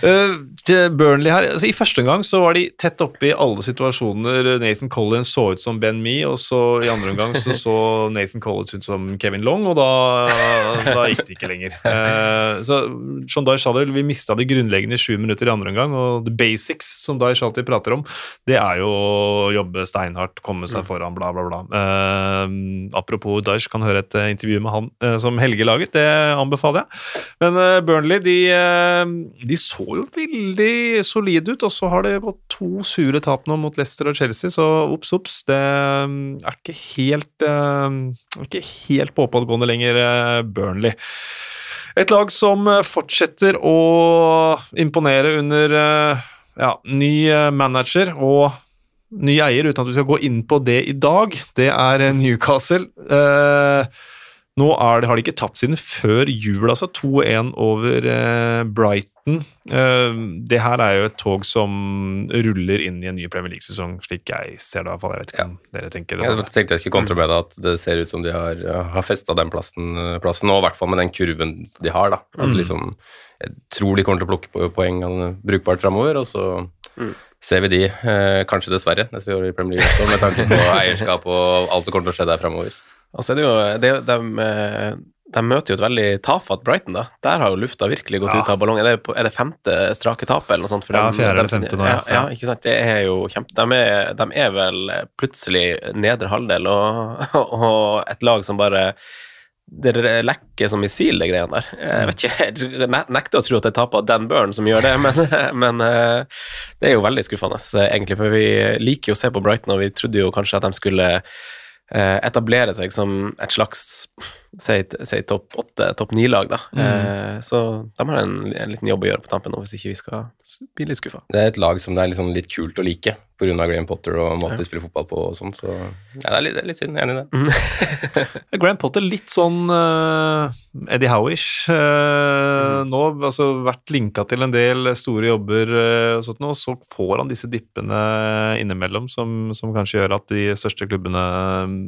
uh, Burnley her, altså I første omgang så var de tett oppe i alle situasjoner. Nathan Collins så ut som Ben Me, og så i andre omgang så, så Nathan Collins ut som Kevin Long, og da, da gikk det ikke lenger. Uh, så John Dye sa det, vi mista det grunnleggende i sju minutter i andre omgang, og the basics, som Dyche alltid prater om, det er jo å jobbe steinhardt, komme seg mm. foran, bla, bla, bla. Uh, apropos Dyesh, kan høre et intervju med han som Helge laget, det anbefaler jeg. Men uh, Burnley de, uh, de, så jo veldig solide ut, og så har det gått to sure tap nå mot Leicester og Chelsea, så obs, obs. Det um, er ikke helt, uh, ikke helt på oppadgående lenger, Burnley. Et lag som eh, fortsetter å imponere under eh, ja, ny eh, manager og ny eier, uten at vi skal gå inn på det i dag, det er eh, Newcastle. Eh, nå er det, har de ikke tapt siden før jul, altså. 2-1 over eh, Brighton. Eh, det her er jo et tog som ruller inn i en ny Premier League-sesong, slik jeg ser det. i hvert fall. Jeg vet ikke om dere tenker det Jeg tenkte jeg skulle kontre med det at det ser ut som de har, har festa den plassen, plassen, og i hvert fall med den kurven de har. da. At liksom, Jeg tror de kommer til å plukke på poeng eh, brukbart framover, og så ser vi de, eh, kanskje dessverre, neste år i Premier League også, med tanke på eierskap og alt som kommer til å skje der framover. Og det er jo det, de, eh, de møter jo et veldig tafatt Brighton, da. Der har jo lufta virkelig gått Ja. ut av ballongen. Er det, er det femte strake tapet eller noe sånt? Ja, fjerde eller femte nå, ja. ja. ikke sant. Det er jo kjempe... De er, de er vel plutselig nedre halvdel og, og et lag som bare det lekker som missil, de greiene der. Jeg vet ikke, jeg nekter å tro at det er tapet av Dan Burn som gjør det, men, men eh, det er jo veldig skuffende, eh, egentlig. For vi liker jo å se på Brighton, og vi trodde jo kanskje at de skulle etablere seg som et slags si, si topp åtte, topp ni-lag, da. Eh, så de har en, en liten jobb å gjøre på tampen nå, hvis ikke vi skal bli litt skuffa. Det er et lag som det er liksom litt kult å like, pga. Graham Potter og måten de spiller fotball på og sånn, så ja, det er litt, det er litt synd. Enig i det. Graham Potter litt sånn uh, Eddie Howish. eh, Nå altså vært linka til en del store jobber eh, og sånt nå, så får han disse dippene innimellom som, som kanskje gjør at de største klubbene mm,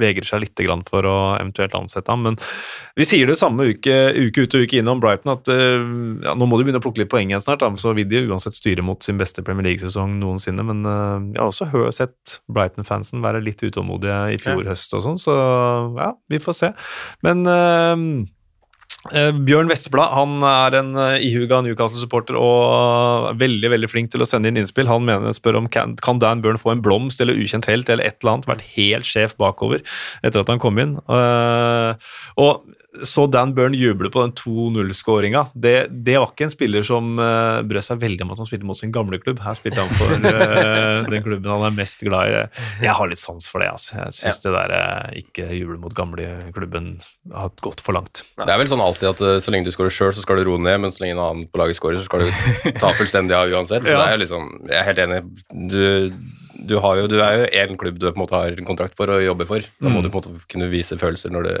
vegrer seg litt for å eventuelt ansette ham. Men vi sier det samme uke, uke ut og uke inn om Brighton at eh, ja, nå må de begynne å plukke litt poeng igjen snart, da, så vil de uansett styre mot sin beste Premier League-sesong noensinne. Men eh, jeg har også sett Brighton-fansen være litt utålmodige i fjor høst og sånn, så ja, vi får se. Men Bjørn Vestblad han er en uh, ihuga Newcastle-supporter og er veldig veldig flink til å sende inn innspill. Han mener, spør om kan, kan Dan Burn få en blomst eller ukjent helt eller et eller annet. Vært helt sjef bakover etter at han kom inn. Eh, og så Dan Burn juble på den 2-0-skåringa. Det, det var ikke en spiller som uh, brød seg veldig om at han spilte mot sin gamle klubb. Her spilte han for uh, den klubben han er mest glad i. Jeg har litt sans for det. Altså. Jeg syns det der uh, ikke juble mot gamleklubben har gått for langt. Det er vel sånn alltid at uh, så lenge du skårer sjøl, så skal du roe ned, men så lenge en annen på laget skårer, så skal du ta fullstendig av uansett. Så Ja. det er jo liksom Jeg er helt enig. Du, du, har jo, du er jo én klubb du på en måte har en kontrakt for og jobber for. Da må Mm. du på en måte kunne vise følelser når du,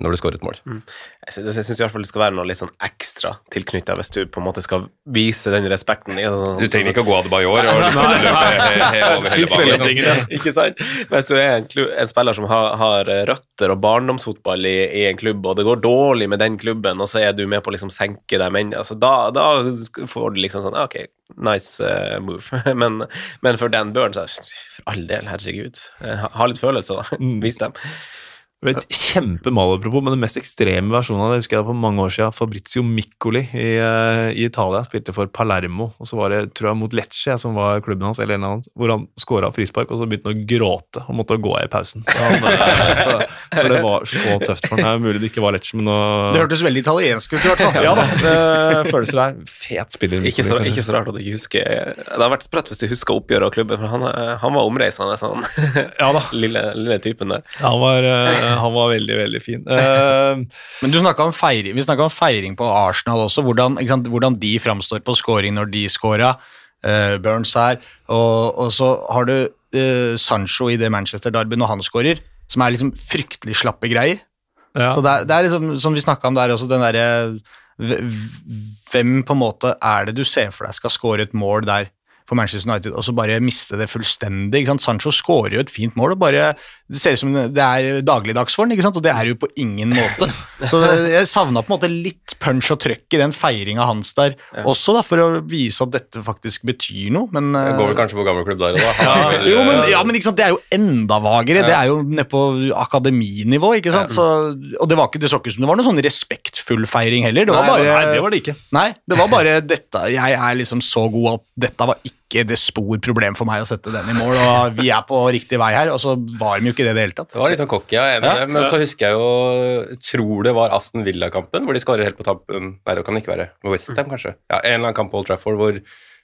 når du skårer et mål. Jeg syns, jeg syns i hvert fall det skal være noe litt sånn ekstra tilknytta hvis du på en måte skal vise den respekten. i sånn- Du trenger ikke å gå av og liksom løpe år he- over hele banen. Liksom. Ikke sant? Hvis du er en, klubb, en spiller som har, har røtter og barndomsfotball i, i en klubb, og det går dårlig med den klubben, og så er du med på å liksom senke dem inn, altså da, da får du liksom sånn Ok, nice eh, move. men, men for Dan Burn, så er det, for all del, herregud. Eh, Ha, ha litt følelser, da. Vis dem. Et Kjempemalapropos, men den mest ekstreme versjonen av det husker jeg for mange år siden. Fabrizio Miccoli i, eh, i Italia spilte for Palermo, og så var det tror jeg mot Lecce som var klubben hans, eller en annen, hvor han skåra frispark, og så begynte han å gråte og måtte gå av i pausen. Han, for, for det var så tøft for ham. Det er mulig det ikke var Lecce, men nå Det hørtes veldig italiensk ut, i hvert fall. Ja da, det følelser der. Fet spiller. Ikke så, ikke så rart at du ikke husker Det hadde vært sprøtt hvis du husker oppgjøret av klubben, for han, eh, han var omreisende, sånn Ja lille, lille typen der. han var, eh, han var veldig, veldig fin. Eh, Men du om feiring, vi snakka om feiring på Arsenal også, hvordan, sant, hvordan de framstår på scoring når de scora. Uh, Burns her, og, og så har du uh, Sancho i det Manchester Derby når han scorer, som er liksom fryktelig slappe greier. ja. Så det er, det er liksom, som vi snakka om der også, den derre Hvem på en måte er det du ser for deg skal score et mål der for Manchester United, og så bare miste det fullstendig? Sancho skårer jo et fint mål, og bare Det ser ut som det er dagligdags for den, ikke sant? og det er jo på ingen måte. Så jeg savna på en måte litt punch og trøkk i den feiringa hans der også, da, for å vise at dette faktisk betyr noe, men Jeg går vel kanskje på gammelklubb der òg, da. Vel, jo, men, eh, ja, men det er jo enda vagere. Det er jo nede på akademinivå. ikke sant? Så, og det, var ikke, det så ikke som det var noe sånn respektfull feiring heller. Det var Nei, bare, nei, det var det ikke. Nei, det var bare dette. Jeg er liksom så god at dette var ikke det spor problem for meg å sette den i mål, og vi er på riktig vei her, og så var de jo ikke det i det hele tatt. Det var litt sånn cocky, ja, er enig Ja. Men så husker jeg jo Tror det var Aston Villa-kampen hvor de skårer helt på tampen Nei, det kan det ikke være. Westham, kanskje. Ja, En eller annen kamp på Old Trafford hvor,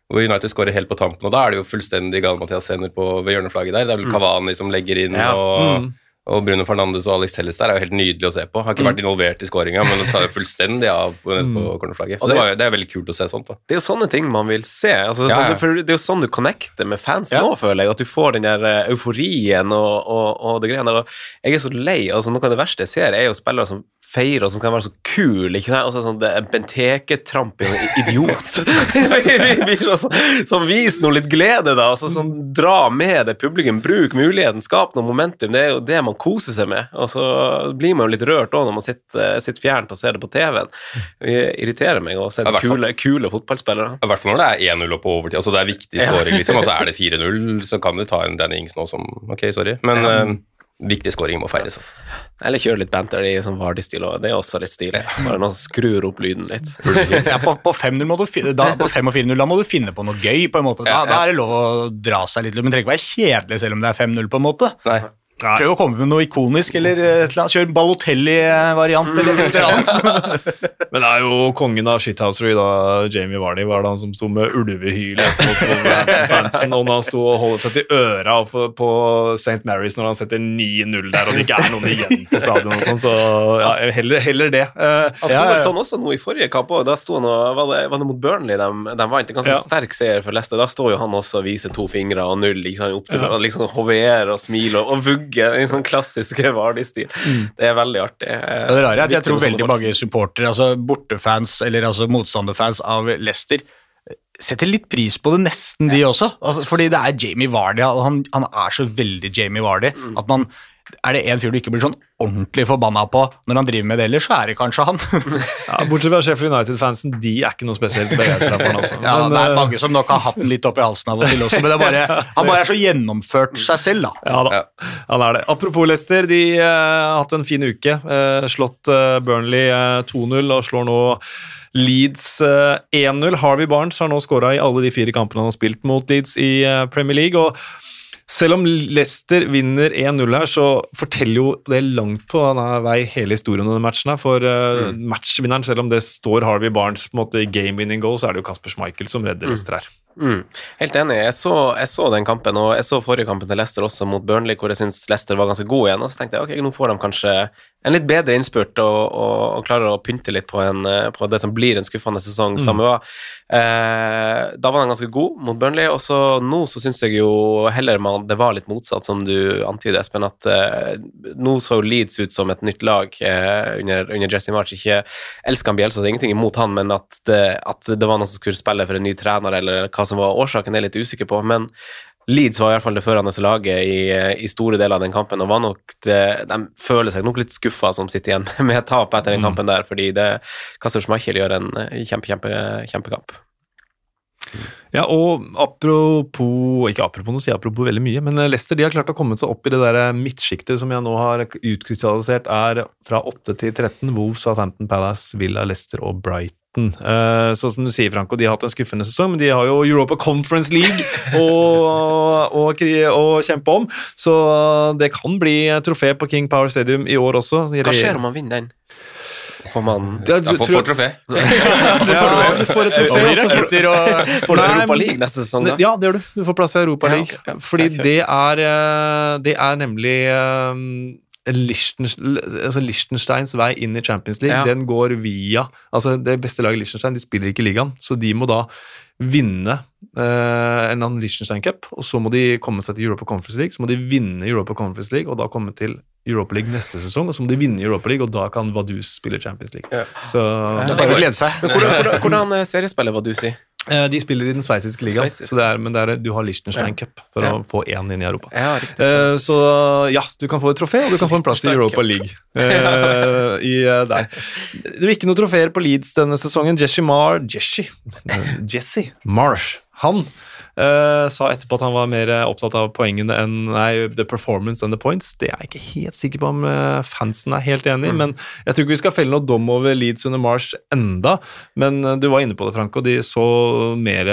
hvor United skårer helt på tampen, og da er det jo fullstendig gal Mathias Senner på, ved hjørneflagget der. Det er vel Kavani som legger inn, Ja. og, Mm. Og Bruno Fernandes og Alex Telles der er jo helt nydelig å se på. Har ikke vært involvert i skåringa, men tar jo fullstendig av på, på cornerflagget. Så det- det, var, det er veldig kult å se sånt. da. Det er jo sånne ting man vil se. Altså, Ja, sånn, ja. Det er jo sånn du connecter med fans Ja. nå, føler jeg. At du får den der eh, euforien og, og, og det greiene der. Jeg er så lei. altså Noe av det verste jeg ser, er jo spillere som feirer og som kan være så kul, ikke sant? Altså sånn det er Benteke-tramping, idiot. Vi blir så- så- som viser noe litt glede, da. altså sånn, dra med det publikum. Bruk muligheten, skap noe momentum. Det er jo det man koser seg med. Og så blir man jo litt rørt òg når man sitter, sitter fjernt og ser det på TV-en. Det irriterer meg å se Ja, kule, kule fotballspillere. I hvert fall når det er 1-0 og på overtid. Altså det er viktig skåring, liksom. Altså er det 4-0, så kan du ta en Danny Ings nå som Ok, sorry. Men eh, viktig skåring må feires, altså. Eller kjøre litt banter i sånn Vardy-stil òg. Det er også litt stilig. Bare nå skrur opp lyden litt. Ja, på, på 5-0 må du da, på 5 og 4-0 da må du finne på noe gøy. på en måte. Da, Ja, ja. da er det lov å dra seg litt, men det trenger ikke være kjedelig selv om det er 5-0. på en måte. Nei. Prøv å komme med noe ikonisk, eller eh, eller kjør Balotelli-variant, eller et eller annet. Men det er jo kongen av shithousery, da, Jamie Vardy, var det han som sto med ulvehyl Wolverhampton-fansen, og når han sto og holdt seg til øra på, St. Mary's når han setter 9-0 der, og det ikke er noen igjen på stadion og sånn, så ja, heller, heller det. Eh, Han sto Ja, sånn også nå i forrige kamp òg. Da sto han og var det, var det mot Burnley de, de vant? En ganske Ja. sterk seier for Leicester. Da står jo han også og viser to fingre og null liksom, opp til liksom hoverer og smiler og, og vugger i sånn klassisk Vardy-stil. Det er veldig artig. Eh, Det rare er at jeg tror veldig mange supportere, altså bortefans eller altså motstanderfans av Leicester, setter litt pris på det, nesten de også. Altså, fordi det er Jamie Vardy, han, han er så veldig Jamie Vardy at man er det en fyr du ikke blir sånn ordentlig forbanna på når han driver med det ellers, så er det kanskje han. ja, bortsett fra Sheffield United-fansen, de er ikke noe spesielt begeistra for han. Altså. ja, Men, det er eh, mange som nok har hatt den litt opp i halsen av og til også, men det er bare, han bare er så gjennomført seg selv, da. Ja da, han er det. Apropos Leicester, de eh, har hatt en fin uke. Uh, slått uh, Burnley eh, 2-0 og slår nå Leeds eh, 1-0. Harvey Barnes har nå skåra i alle de fire kampene han har spilt mot Leeds i Premier League. og selv om Leicester vinner 1-0 her, så forteller jo det langt på denne vei hele historien om matchen. her, For eh, matchvinneren, selv om det står Harvey Barnes på en måte game winning goal, så er det jo Kasper Schmeichel som redder Leicester her. Mm. Helt enig. Jeg så, jeg så den kampen, og jeg så forrige kampen til Leicester også mot Burnley, hvor jeg syns Leicester var ganske god igjen. Og så tenkte jeg ok, nå får de kanskje en litt bedre innspurt og, og, og klarer å pynte litt på, en, eh, på det som blir en skuffende sesong. Samme hva. Eh, da var han ganske god mot Burnley, og så nå så syns jeg jo heller man, det var litt motsatt, som du antyder, Espen, at eh, nå så Leeds ut som et nytt lag eh, under, under Jesse March. Ikke elsker han Bielsa, det er ingenting imot han, men at det, at det var noen som skulle spille for en ny trener, eller hva som var årsaken, er jeg litt usikker på. Men Leeds var i hvert fall det førende laget i, i store deler av den kampen, og var nok det, de føler seg nok litt skuffa som sitter igjen med tap etter den kampen der, fordi det Kasper Schmeichel gjør en eh, kjempe, kjempe, kjempekamp. Ja, og apropos Ikke apropos, nå sier jeg apropos veldig mye, men Leicester de har klart å komme seg opp i det der midtsjiktet som jeg nå har utkrystallisert, er fra 8 til 13. Wolves, Southampton Palace, Villa, Leicester og Brighton. Uh, sånn som du sier, Franco, de har hatt en skuffende sesong, men de har jo Europa Conference League å å kri- å kjempe om, så det kan bli trofé på King Power Stadium i år også. Hva skjer om man vinner den? Får man Ja, du- får, for trofé. Ja, du får et trofé. Og altså. raketter og Får du Europa League neste sesong, da? Ja, det gjør du. Du får plass i Europa League. Ja, okay. Fordi det er, eh, det er nemlig um, Liechtenstein, altså Liechtensteins vei inn i Champions League. Ja. Den går via altså Det beste laget i Liechtenstein de spiller ikke i ligaen, så de må da vinne eh, en annen Liechtenstein Cup, og så må de komme seg til Europa Conference League, så må de vinne Europa Conference League, og da komme til Europa League neste sesong, og så må de vinne Europa League, og da kan Vaduz spille Champions League. Ja. Så Det er bare å glede seg. Hvordan, hvordan, hvordan seriespiller var du si? eh, De spiller i den sveitsiske ligaen, så det er, men det er, du har Liechtenstein Cup for Ja. å få én inn i Europa. Ja. Eh, så ja, du kan få et trofé, og du kan få en plass i Europa League. Uh, i, uh, der. Det blir ikke noen trofeer på Leeds denne sesongen. Jesse Mar Jesse, Jesse Marsh, han eh, sa etterpå at han var mer opptatt av poengene enn nei, the performance and the points. Det er jeg ikke helt sikker på om eh, fansen er helt enig i, men jeg tror ikke vi skal felle noe dom over Leeds under Marsh enda. Men eh, du var inne på det, Franco. De så mer,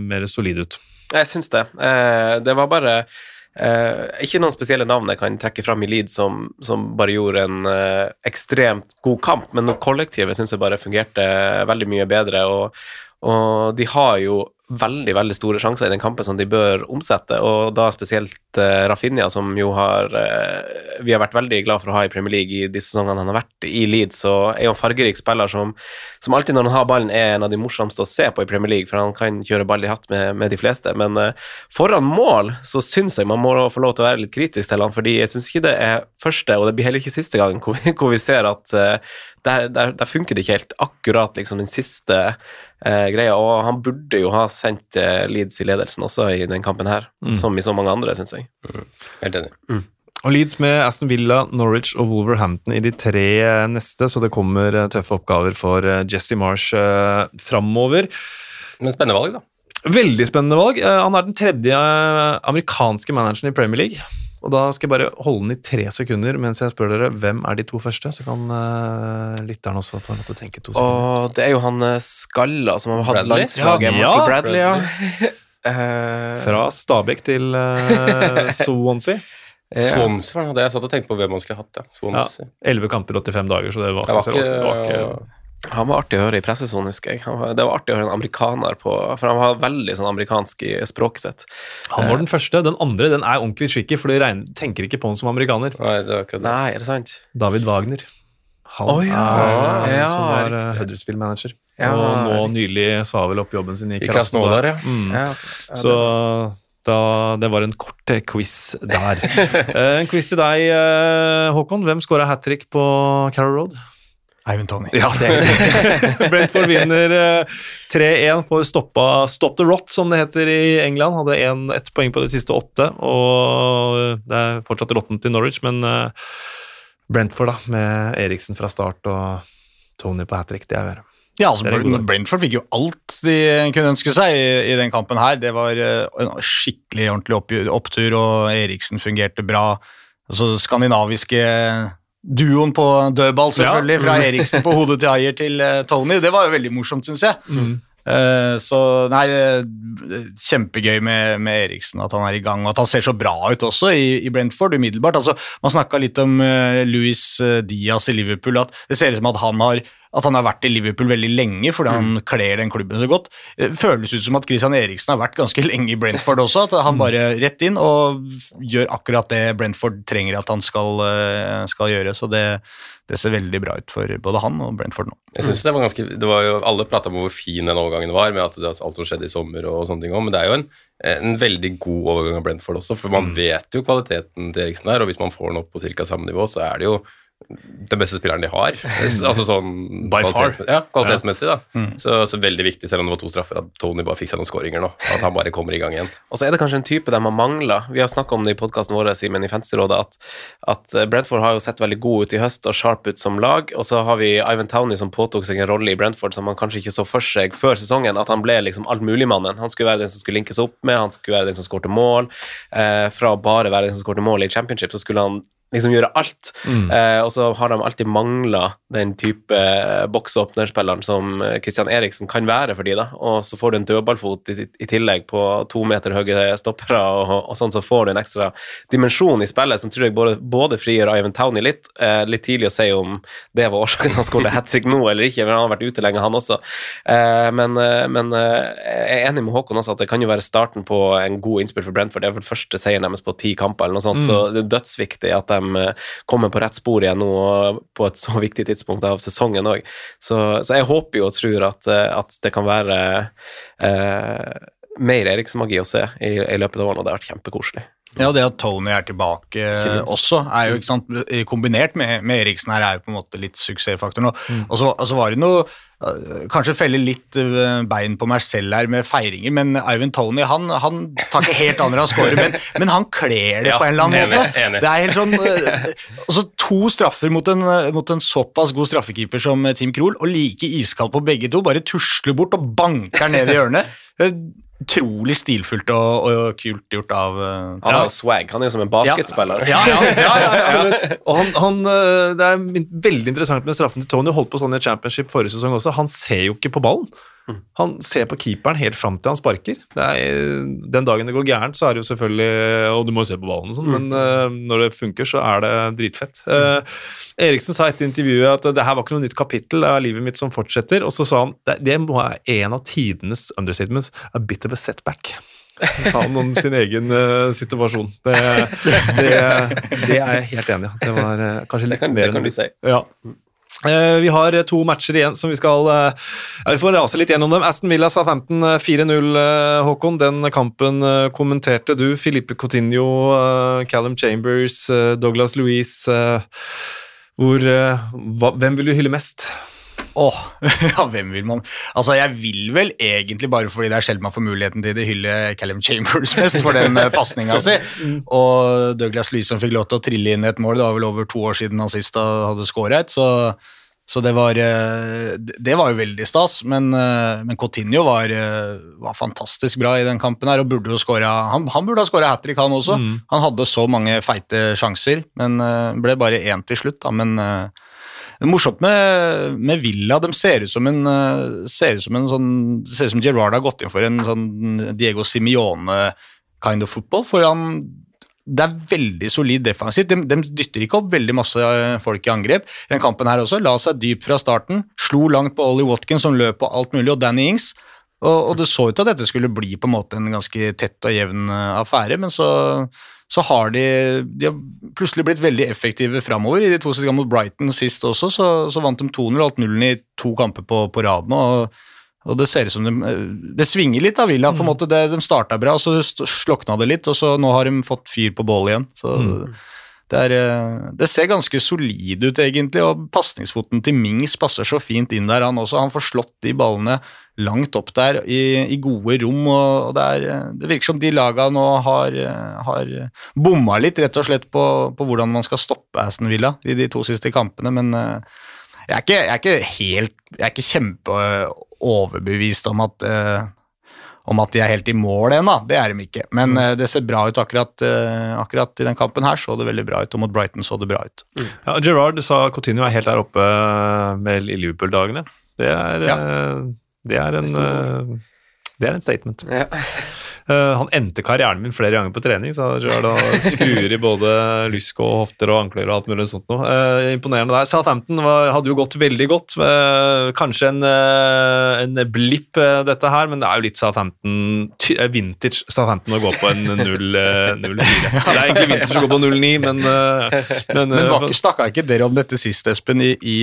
mer solide ut. Jeg syns det. Eh, det var bare eh, ikke noen spesielle navn jeg kan trekke fram i Leeds som, som bare gjorde en eh, ekstremt god kamp, men kollektivet syns jeg bare fungerte veldig mye bedre. og og de har jo veldig veldig store sjanser i den kampen som de bør omsette, og da spesielt uh, Rafinha, som jo har uh, Vi har vært veldig glad for å ha i Premier League i de sesongene han har vært i Leeds, og er jo en fargerik spiller som, som alltid når han har ballen, er en av de morsomste å se på i Premier League, for han kan kjøre ball i hatt med, med de fleste. Men uh, foran mål så syns jeg man må få lov til å være litt kritisk til han, fordi jeg syns ikke det er første, og det blir heller ikke siste gang, hvor vi, hvor vi ser at der, der, der, funker det ikke helt akkurat liksom den siste greia. Og han burde jo ha sendt eh, Leeds i ledelsen også i den kampen her, mm. som i så mange andre, syns jeg. Mm. Helt enig. Mm. Og Leeds med Aston Villa, Norwich og Wolverhampton i de tre eh, neste, så det kommer eh, tøffe oppgaver for eh, Jesse Marsh eh, framover. Men spennende valg, da. Veldig spennende valg. Han er den tredje amerikanske manageren i Premier League. Og da skal jeg bare holde den i tre sekunder mens jeg spør dere hvem er de to første. Så kan uh, lytteren også få lov til å tenke to sekunder. Og det er jo han eh, Skalla som har hatt landslaget. Ja, Marty Bradley, ja. Bradley. Fra Stabæk til uh, Swansea. Ja. Swansea det jeg satt og tenkte på hvem man skulle hatt. Ja. Elleve ja, kamper, 85 dager, så det var, det var ikke, det var ikke han var artig å høre i pressesonen, husker jeg. Var, det var artig å høre en amerikaner på For han var veldig sånn amerikansk i språket sitt. Han var den første. Den andre den er ordentlig tricky, for du tenker ikke på han som amerikaner. Nei, det var ikke det. Nei, er det sant? David Wagner. Han oh, ja. er ja, som var riktig. Huddersfield-manager. Ja, og nå nylig sa vel opp jobben sin i Krasnodar. Ja. Mm. ja. Så da, det var en kort eh, quiz der. en quiz til deg, Håkon. Hvem skåra hat trick på Carrow Road? Ivan Tony. Ja, det er det. Brentford vinner 3-1 eh, for stoppa Stop the Rot, som det heter i England. Hadde en, ett poeng på de siste åtte, og det er fortsatt rotten til Norwich, men uh, Brentford, da, med Eriksen fra start og Tony på hat trick, det er ja, altså Brentford fikk jo alt de kunne ønske seg i, i den kampen her. Det var en skikkelig ordentlig opptur, og Eriksen fungerte bra. Altså, skandinaviske duoen på dødball, selvfølgelig, ja. fra Eriksen på hodet til Ayer til uh, Tony. Det var jo veldig morsomt, syns jeg. Mm. Uh, så nei, kjempegøy med, med, Eriksen at han er i gang, og at han ser så bra ut også i, i Brentford umiddelbart. Altså, man snakka litt om uh, Louis Diaz i Liverpool, at det ser ut som at han har at han har vært i Liverpool veldig lenge fordi han mm. kler den klubben så godt. Det føles ut som at Christian Eriksen har vært ganske lenge i Brentford også. At han mm. bare rett inn og gjør akkurat det Brentford trenger at han skal, eh, skal gjøre. Så det, det, ser veldig bra ut for både han og Brentford nå. Jeg synes det var ganske, det var jo, Alle prata om hvor fin den overgangen var, med at det, alt som skjedde i sommer og sånne ting òg, men det er jo en, en, veldig god overgang av Brentford også, for man mm. vet jo kvaliteten til Eriksen der, og hvis man får den opp på ca. samme nivå, så er det jo den beste spilleren de har. altså sånn By far. Ja, kvalitetsmessig, da. Mm. Så, så, veldig viktig, selv om det var to straffer, at Tony bare fikk seg noen skåringer nå. At han bare kommer i gang igjen. Og så er det kanskje en type de har mangla. Vi har snakka om det i podkasten vår, Simen, i Fancyrådet, at, at Brentford har jo sett veldig god ut i høst og sharp ut som lag. Og så har vi Ivan Towney som påtok seg en rolle i Brentford som han kanskje ikke så for seg før sesongen, at han ble liksom altmuligmannen. Han skulle være den som skulle linkes opp med, han skulle være den som skårte mål. Eh, fra å bare være den som skårte mål i championship, så skulle han liksom gjøre alt. Mm. Eh, og så har de alltid mangla den type eh, boksåpnerspilleren som eh, Christian Eriksen kan være for de da. Og så får du en dødballfot i, i tillegg på to meter høye stoppere, og, og, sånn så får du en ekstra dimensjon i spillet som tror jeg både, både frigjør Ivan Towney litt. Eh, litt tidlig å si om det var årsaken til han skulle hat trick nå eller ikke, for han har vært ute lenge, han også. Eh, men, eh, men jeg er enig med Håkon også at det kan jo være starten på en god innspill for Brentford. Det er vel første seieren deres på ti kamper, eller noe sånt, mm. så det er dødsviktig at de Eh, kommer på rett spor igjen nå på et så viktig tidspunkt av sesongen òg. Så, så, jeg håper jo og tror at, eh, at det kan være eh, mer Eriksen-magi å se i, i, løpet av årene, og det har vært kjempekoselig. Ja, det at Tony er tilbake også, er jo ikke sant, kombinert med, med, Eriksen her, er jo på en måte litt suksessfaktoren. Og, mm. og, så, og så var det noe Kanskje felle litt eh, bein på meg selv her med feiringer, men Ivan Tony han, han tar ikke helt an når han scorer, men, men, han kler det ja, på en eller annen enig, måte. Enig. Det er helt sånn, eh, også To straffer mot en, mot en såpass god straffekeeper som Tim Krohl, og like iskald på begge to. Bare tusler bort og banker ned i hjørnet utrolig stilfullt og, og, kult gjort av uh, Han har jo swag. Han er jo som en basketspiller. Ja, ja, ja, ja absolutt. Og han, han, eh, det er veldig interessant med straffen til Tony. Holdt på sånn i championship forrige sesong også. Han ser jo ikke på ballen. Han ser på keeperen helt fram til han sparker. Det er, den dagen det går gærent, så er det jo selvfølgelig Og du må jo se på ballen og sånn, men uh, når det funker, så er det dritfett. Uh, Eriksen sa etter intervjuet at det her var ikke noe nytt kapittel, det er livet mitt som fortsetter. Og så sa han det, det må være en av tidenes understatements, a bit of a setback. sa han om sin egen uh, situasjon. Det, det, det er jeg helt enig i. Det var kanskje litt kan, mer det kan enn du si. ja. Eh, vi har eh, to matcher igjen som vi skal eh, ja, Vi får rase litt gjennom dem. Aston Villa Southampton eh, 4-0, eh, Håkon. Den kampen kommenterte du. Filipe Coutinho, Callum Chambers, Douglas Louise. hvor, hvem vil du hylle mest? Åh, ja, hvem vil man Altså, jeg vil vel egentlig bare fordi det er sjelden man får muligheten til det, hylle Callum Chambers mest for den uh, pasninga si. Og Douglas Lee som fikk lov til å trille inn et mål, det var vel over to år siden han sist hadde skåra et, så, så det var eh, det- var jo veldig stas, men, eh, men Coutinho var, eh, var fantastisk bra i den kampen her, og burde jo skåra Han, han burde ha skåra hat trick, han også. Han hadde så mange feite sjanser, men eh, ble bare én til slutt, da. Men eh, det er morsomt med, med Villa. De ser ut som en, eh, ser ut som en sånn Ser ut som Gerrard har gått inn for en sånn Diego Simione kind of football. For han det er veldig solid defensivt. De, de dytter ikke opp veldig masse eh, folk i angrep. Den kampen her også, La seg dypt fra starten. Slo langt på Ollie Watkins, som løp på alt mulig, og Danny Ings. Og, og det så ut til at dette skulle bli på en måte en ganske tett og jevn eh, affære, men så, så har de, de har plutselig blitt veldig effektive framover. I de to siste gangene mot Brighton sist også, så, så vant de 2-0 og alt nullen i to kamper på, på rad nå. og og det ser ut som de, det svinger litt av Villa. på en måte, det, De starta bra, og så slokna det litt, og så nå har de fått fyr på bålet igjen. så det, er, eh, det ser ganske solid ut, egentlig, og pasningsfoten til Mings passer så fint inn der, han også. Han får slått de ballene langt opp der i, i gode rom, og, det, er, eh, det virker som de laga nå har, eh, har bomma litt, rett og slett, på, på hvordan man skal stoppe Aston Villa i de to siste kampene, men jeg er ikke, jeg er ikke helt Jeg er ikke kjempeoverbevist om at eh, om at de er helt i mål ennå. Det er de ikke. Men mm. det ser bra ut akkurat, eh, akkurat i den kampen her. Så det veldig bra ut, og mot Brighton så det bra ut. Ja, Gerard sa Coutinho er helt der oppe med Liverpool-dagene. Det, er, Ja. eh, det, er en, eh, det er en statement. Ja. Uh, han endte karrieren min flere ganger på trening, så har skruer i både lysk og hofter og ankler og alt mulig sånt noe. Uh, imponerende der. Southampton var, hadde jo gått veldig godt. Uh, kanskje en, en blipp, dette her, men det er jo litt Southampton vintage Southampton å gå på en 0-4. det er egentlig vintage å gå på 0-9, men, men, Men var ikke, snakka ikke dere om dette sist, Espen, i, i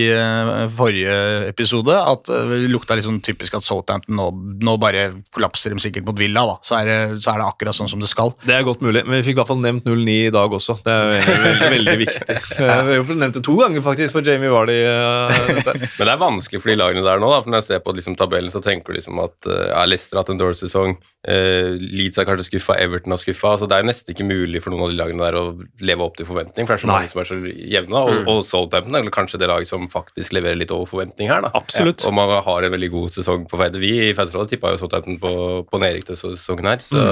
forrige episode? At det lukta litt sånn typisk at Southampton nå, nå bare kollapser de sikkert mot Villa, da. Så er, det, så er det akkurat sånn som det skal. Det er godt mulig, men vi fikk i hvert fall nevnt 0-9 i dag også. Det er veldig, veldig, veldig viktig. Vi har jo nevnt det to ganger faktisk for Jamie Vardy. Uh. Men det er vanskelig for de lagene der nå. da, for Når jeg ser på liksom, tabellen, så tenker du liksom at uh, ja, Leicester har hatt en dårlig sesong. Uh, Leeds er kanskje skuffa, Everton har skuffa. Altså, det er nesten ikke mulig for noen av de lagene der å leve opp til forventning. For det er så Nei. mange som er så jevne. Og, og Southampton er kanskje det laget som faktisk leverer litt over forventning her. da. Absolutt. Ja, og man har en veldig god sesong på vei. Vi i Fansrådet tippa jo Southampton på, på nedrykk til sesongen her. Så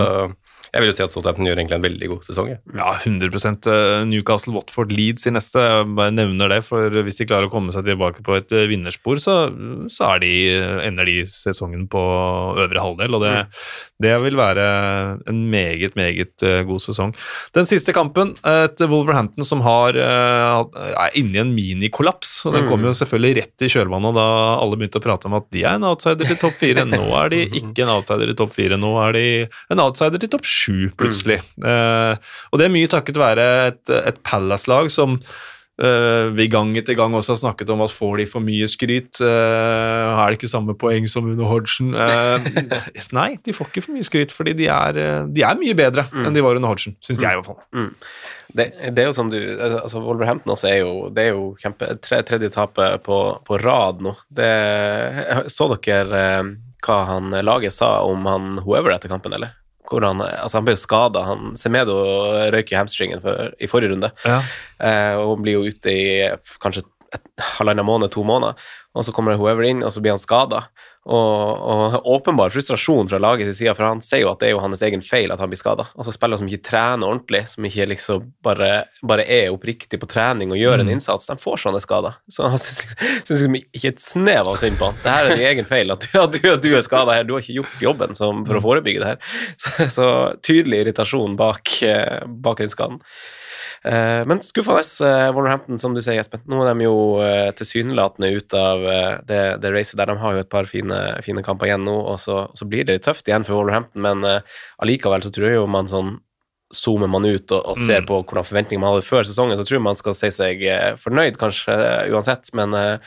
jeg vil jo si at Southampton gjør egentlig en veldig god sesong. Ja. Ja, 100 eh, Newcastle, Watford, Leeds i neste. Jeg bare nevner det, for hvis de klarer å komme seg tilbake på et eh, vinnerspor, så, så er de, ender de sesongen på øvre halvdel, og det, det vil være en meget, meget eh, god sesong. Den siste kampen, et Wolverhampton som har, eh, er inne i en minikollaps, og den kom jo selvfølgelig rett i kjølvannet da alle begynte å prate om at de er en outsider til topp fire. Nå er de ikke en outsider til topp fire, nå er de en outsider til topp sju, plutselig. Eh, og det er mye takket være et, et Palace-lag som eh, vi gang etter gang også har snakket om at får de for mye skryt, eh, er det ikke samme poeng som under Hodgson? Nei, de får ikke for mye skryt, fordi de er, de er mye bedre enn de var under Hodgson, syns jeg i hvert fall. Det, det er jo som du altså, altså Wolverhampton også er jo Det er jo kjempe tre, tredje tapet på, på rad nå. Det, så dere hva han laget sa om han whoever etter kampen, eller? Hvor han, altså han ble jo skada. Semedo røyk i hamstringen for, i forrige runde. Ja. Eh, og blir jo ute i kanskje halvannen måned, to måneder. Og så kommer whoever inn, og så blir han skada. Og, og åpenbar frustrasjon fra laget til sida, for han sier jo at det er jo hans egen feil at han blir skada. Altså spillere som ikke trener ordentlig, som ikke liksom bare, bare er oppriktig på trening og gjør en innsats, de får sånne skader. Så han syns liksom, synes liksom ikke et snev av synd på han. Det her er din egen feil, at du, at du, at du er skada her. Du har ikke gjort jobben som, for å forebygge det her. Så, så tydelig irritasjon bak, eh, bak den skaden. Eh, Men skuffende, eh, Wolverhampton, som du sier, Espen. Nå er de jo eh, tilsynelatende ute av det, det racet der. De har jo et par fine, fine kamper igjen nå, og så, så blir det tøft igjen for Wolverhampton, men allikevel så tror jeg jo man sånn Zoomer man ut og, og ser på hvordan forventninger man hadde før sesongen, så tror jeg man skal si seg fornøyd, kanskje, uansett. Men uh,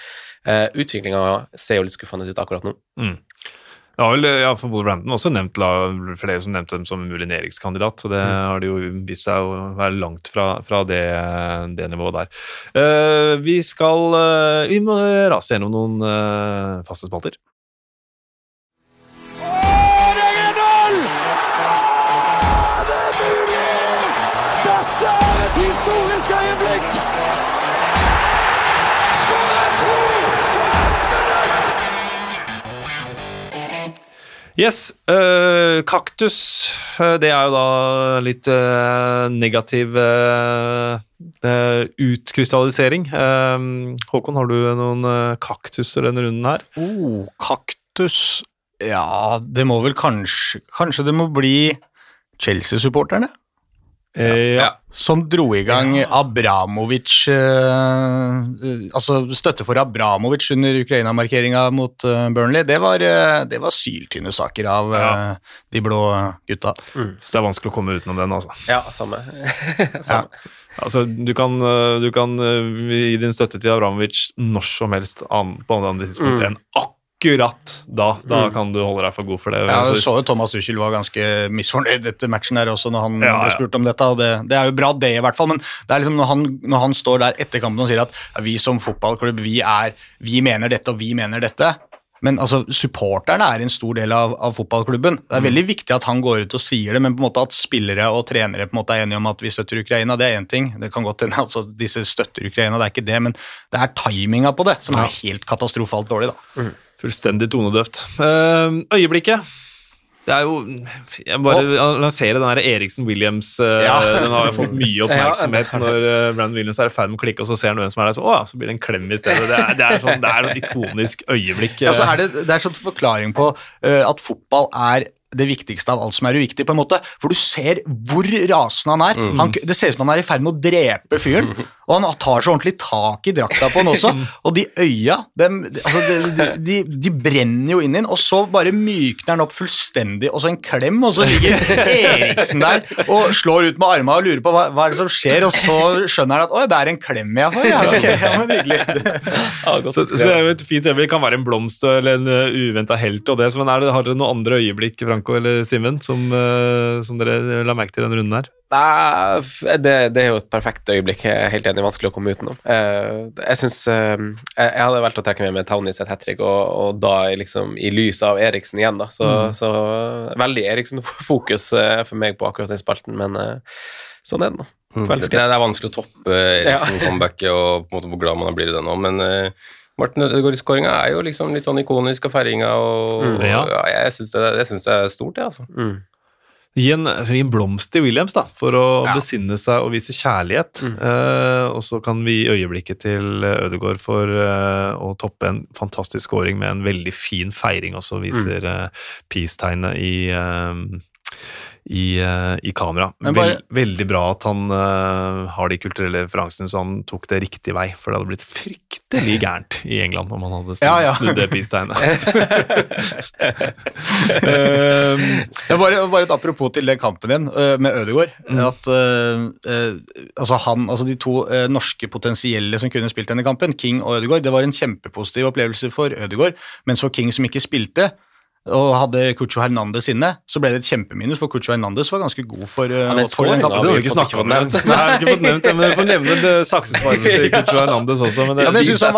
utviklinga ser jo litt skuffende ut akkurat nå. Ja, vel, ja, for Wolverhampton også nevnt, la- flere som nevnte dem som mulig nedrykkskandidat. Det har det jo vist seg å være langt fra, fra det, det nivået der. Uh, vi skal uh, Vi må rase gjennom noen uh, faste spalter. Yes, eh, kaktus. eh, det er jo da litt eh, negativ eh, utkrystallisering. Håkon, har du noen kaktuser denne runden her? Oh, kaktus Ja, det må vel kanskje Kanskje det må bli Chelsea-supporterne? Eh, ja. Som dro i gang Abramovic eh, eh, Altså støtte for Abramovic under Ukraina-markeringa mot eh, Burnley. Det var, eh, det var syltynne saker av Ja. eh, de blå gutta. Så det er vanskelig å komme utenom den, altså. Ja, samme. samme. Altså, du kan, du kan gi din støtte til Abramovic når som helst an, på andre tidspunkt enn akkurat da. Da kan du holde deg for god for det. Ja, Så- jeg så jo Thomas Tuchel var ganske misfornøyd etter matchen her også, når han Ja, ble ja. spurt om dette. og det, det er jo bra, det, i hvert fall, men det er liksom når han, når han står der etter kampen og sier at ja, vi som fotballklubb, vi, er, vi mener dette, og vi mener dette. Men altså, supporterne er en stor del av, av fotballklubben. Det er veldig viktig at han går ut og sier det, men på en måte at spillere og trenere på en måte er enige om at vi støtter Ukraina, det er én ting. Det kan godt hende altså, disse støtter Ukraina, det er ikke det, men det er timinga på det som er helt katastrofalt dårlig. da. Fullstendig tonedøvt. Uh, øyeblikket. Det er jo Jeg bare lanserer den her Eriksen Williams. øh, Ja. Den har fått mye oppmerksomhet når uh, Brandon Williams er i ferd med å klikke, og så ser han hvem som er der, så, å, så blir det en klem i stedet. Det er, det er, sånn, det er et ikonisk øyeblikk. Ja, er det, det er sånn forklaring på eh, at fotball er det viktigste av alt som er uviktig, på en måte. For du ser hvor rasende han er. Han, det ser ut som han er i ferd med å drepe fyren. Og han tar så ordentlig tak i drakta på han også. Og de øya, dem- de, altså, de, de, de brenner jo inn i den, og så bare mykner han opp fullstendig, og så en klem, og så ligger Eriksen der og slår ut med armene og lurer på hva, hva er det som skjer, og så skjønner han at å, det er en klem jeg får. Ja, okay, ja, men hyggelig. Så, så det er jo et fint øyeblikk. Det kan være en blomst eller en uh, uventa helt. og det, men er det, Har dere noen andre øyeblikk Franco eller Simen, som, uh, som dere la merke til denne runden her? Nei, det, det er jo et perfekt øyeblikk. Jeg er helt enig, vanskelig å komme utenom. Eh, jeg synes eh, jeg, jeg hadde valgt å trekke med med Townies et hat trick, og, og da liksom, i lys av Eriksen igjen, da. Så, så veldig Eriksen-fokus eh, for meg på akkurat den spalten, men sånn er det nå. Mm. Det, det er vanskelig å toppe Eriksen-comebacket og på en måte hvor glad man blir i det nå, men Martin Ødegaard-skåringa er jo liksom litt sånn ikonisk, og feiringa og, Mm, ja. ja. jeg syns det, det er stort, jeg, altså. Mm. Gi en, altså, gi en blomst til Williams da, for å Ja. besinne seg og vise kjærlighet. Eh, og så kan vi gi øyeblikket til Ødegaard for eh, å toppe en fantastisk scoring med en veldig fin feiring også, viser eh, peace-tegnet i, eh, i, eh, i kamera. Men bare- Vel, veldig bra at han uh, har de kulturelle referansene, så han tok det riktig vei. For det hadde blitt fryktelig gærent i England om han hadde snudd, Ja, ja. snudd det peace-tegnet. uh, bare, bare et apropos til den kampen din uh, med Ødegaard. At øh, øh, altså han, altså de to norske potensielle som kunne spilt denne kampen, King og Ødegaard, det var en kjempepositiv opplevelse for Ødegaard. Mens for King som ikke spilte, og hadde Cucho Hernandez inne, så ble det et kjempeminus, for Cucho Hernandez var ganske god for, øh, Ja, for den scoringen Det har vi ikke fått- snakket om. nevnt. Nei, jeg har ikke fått nevnt det, men dere får nevne saksesparket til Cucho Hernandez også. Men det, Ja, men jeg synes han.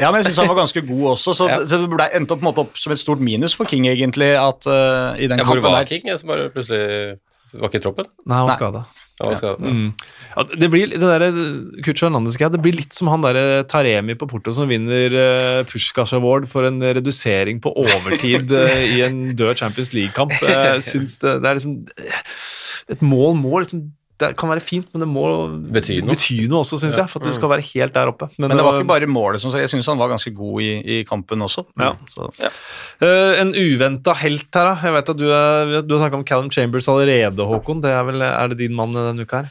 Ja, men jeg syns han var ganske god også, så, Ja. så det ble endte opp, på en måte opp som et stort minus for King, egentlig, at uh, i den Ja, hvor var King? Jeg som bare plutselig var ikke i troppen? Nei, han var skada. Ja, Mm. Ja, det blir litt- det der, Hernandez det blir litt som han der Taremi på Porto som vinner uh, Pushkash Award for en redusering på overtid uh, i en død Champions League-kamp. Jeg synes det, det er liksom Et mål må liksom Det kan være fint, men det må Bety noe. bety noe også, syns jeg, for at du skal være helt der oppe. Men det var ikke bare målet som Jeg syns han var ganske god i, i kampen også. Ja. Så, Uh, en uventa helt her, da. Jeg vet at Du, er- du har snakka om Callum Chambers allerede, Håkon. Det er, vel, er det din mann denne uka her?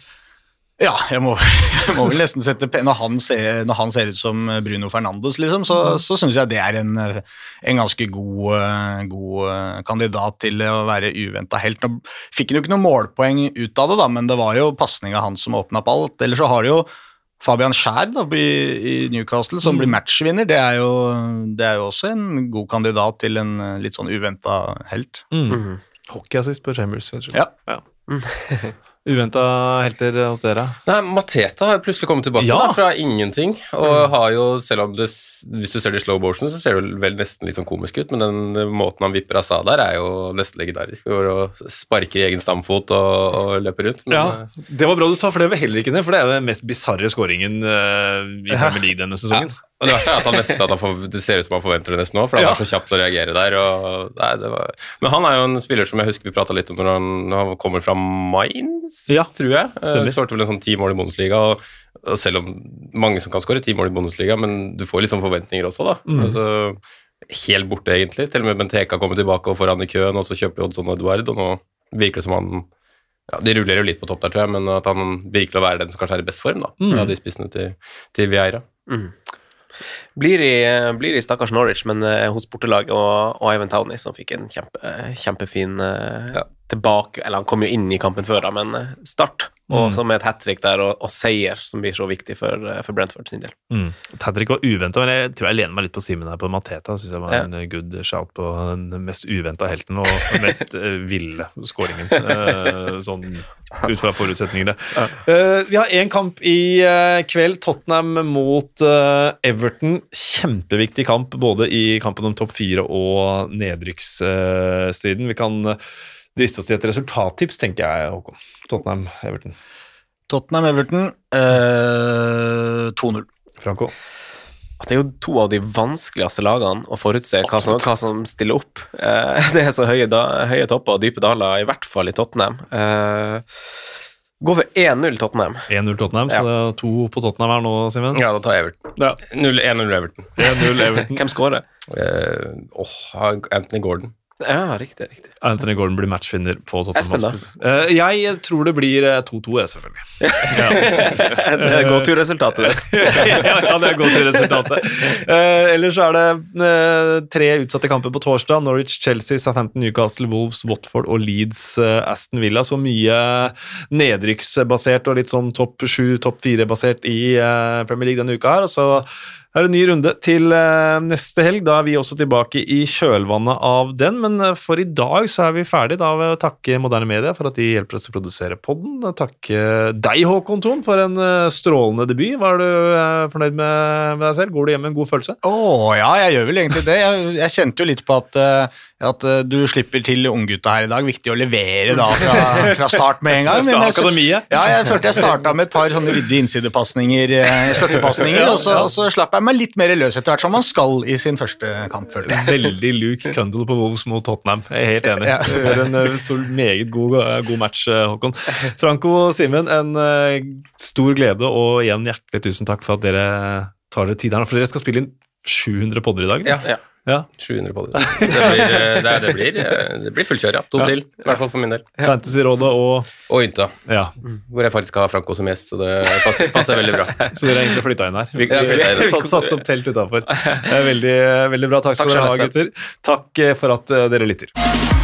Ja, jeg må, jeg må vel nesten sette Når han ser, når han ser ut som Bruno Fernandes, liksom, så, så syns jeg det er en, en ganske god, eh, god eh, kandidat til å være uventa helt. Nå fikk han jo ikke noe målpoeng ut av det, da, men det var jo pasninga hans som åpna opp alt. Ellers så har du jo Fabian Skjær da, i, i Newcastle, som blir matchvinner. Det er, jo, det er jo også en god kandidat til en litt sånn uventa helt. Mm. Hockeyassist på Chambers. kanskje. Ja. Uventa helter hos dere? Nei, Mateta har plutselig kommet tilbake Ja. da, fra ingenting. Og har jo, selv om det Hvis du ser det i slow motion, så ser det vel nesten litt sånn komisk ut, men den eh, måten han vipper av seg der, er jo nesten legendarisk. Han sparker i egen stamfot og, og løper rundt. Men, Ja, Det var bra du sa, for det var heller ikke det. For det er jo den mest bisarre skåringen uh, i Premier League denne sesongen. Og det verste er at han nesten at han får, det ser ut som han forventer det nesten nå, for han Ja. er så kjapp til å reagere der. Og, nei, det var, men han er jo en spiller som jeg husker vi prata litt om når han, når han kommer fra Mainz, Ja, tror jeg. Eh, Skårte vel en sånn ti mål i Bundesliga. Og, og selv om mange som kan skåre ti mål i Bundesliga, men du får litt sånn forventninger også, da. Mm. Altså, helt borte, egentlig. Til og med Benteka kommer tilbake og foran i køen, og så kjøper Oddson Eduard, og nå virker det som han ja, De ruller jo litt på topp der, tror jeg, men at han virker å være den som kanskje er i best form, da. Mm. Av de spissene til, til Vieira. Blir i, blir i stakkars Norwich, men eh, hos bortelaget og, og Ivan Towney, som fikk en kjempe, kjempefin eh, Ja. Tilbake Eller han kom jo inn i kampen før, da, men eh, start. Og Mm. så med et hat trick der og, og seier, som blir så viktig for, eh, for Brentford sin del. Mm. Tadrick var uventa, men jeg tror jeg lener meg litt på Simen her på Mateta. Synes jeg var Ja. en eh, good shout på den mest uventa helten og den mest ville skåringen. Eh, sånn ut fra forutsetningene. Eh, vi har én kamp i uh, kveld. Tottenham mot uh, Everton. Kjempeviktig kamp både i kampen om topp fire og nedrykkssiden. vi kan driste oss til et resultattips, tenker jeg, Håkon. Tottenham-Everton. Tottenham-Everton eh, 2-0. Franco. Det er jo to av de vanskeligste lagene å forutse hva som, hva som stiller opp. Eh, det er så høye, da, høye topper og dype daler, i hvert fall i Tottenham. Eh, Gå for 1-0 Tottenham. 1-0 Tottenham, så det er to på Tottenham her nå, Simen. Ja, da tar jeg Everton. Ja. 0-1-0 Everton. 1-0 Everton. Hvem skårer? Eh, oh, Anthony Gordon. Ja, riktig. riktig. Anthony Gordon blir matchvinner på Tottenham. Eh, jeg tror det blir eh, 2-2, jeg, selvfølgelig. Det er godt resultatet, det. ja, det er godt til resultatet. Uh, ellers er det uh, tre utsatte kamper på torsdag. Norwich, Chelsea, Southampton, Newcastle, Wolves, Watford og Leeds, eh, Aston Villa. Så mye nedrykksbasert og litt sånn topp sju, topp fire-basert i eh, Premier League denne uka her. Og så er det en ny runde til eh, neste helg. Da er vi også tilbake i kjølvannet av den. Men eh, for i dag så er vi ferdig. Da vil jeg takke Moderne Media for at de hjelper oss å produsere podden. Takke deg, Håkon Thon, for en eh, strålende debut. Var du fornøyd med, deg selv? Går du hjem med en god følelse? Å ja, jeg gjør vel egentlig det. Jeg, jeg kjente jo litt på at, eh, at uh, du slipper til unggutta her i dag. Viktig å levere da fra, fra start med en gang. Fra jeg, akademiet? ja, jeg følte jeg starta med et par sånne ryddige innsidepasninger, eh, støttepasninger, og, så, og så slapp jeg meg litt mer løs etter hvert, som man skal i sin første kamp, føler jeg. Veldig Luke Cundle på Wolves mot Tottenham. Jeg er helt enig. Ja. Du gjør en eh, så meget god, god match, Håkon. Franco og Simen, en uh, stor glede, og igjen hjertelig tusen takk for at dere tar dere tid her. For dere skal spille inn 700 podder i dag? Ja. Ja. Ja. 700 på det. Det blir, eh, det, det blir, eh, det blir fullkjør, ja. To Ja. til. I hvert fall for min del. Fantasyrådet og Og Ynta, Ja. hvor jeg faktisk har Franco som gjest, så det passer, passer veldig bra. Så dere har egentlig flytta inn her? Vi, Ja, vi, vi satt, satt opp telt utafor. Veldig, veldig bra. Takk skal dere ha, gutter. Takk eh, for at eh, dere lytter.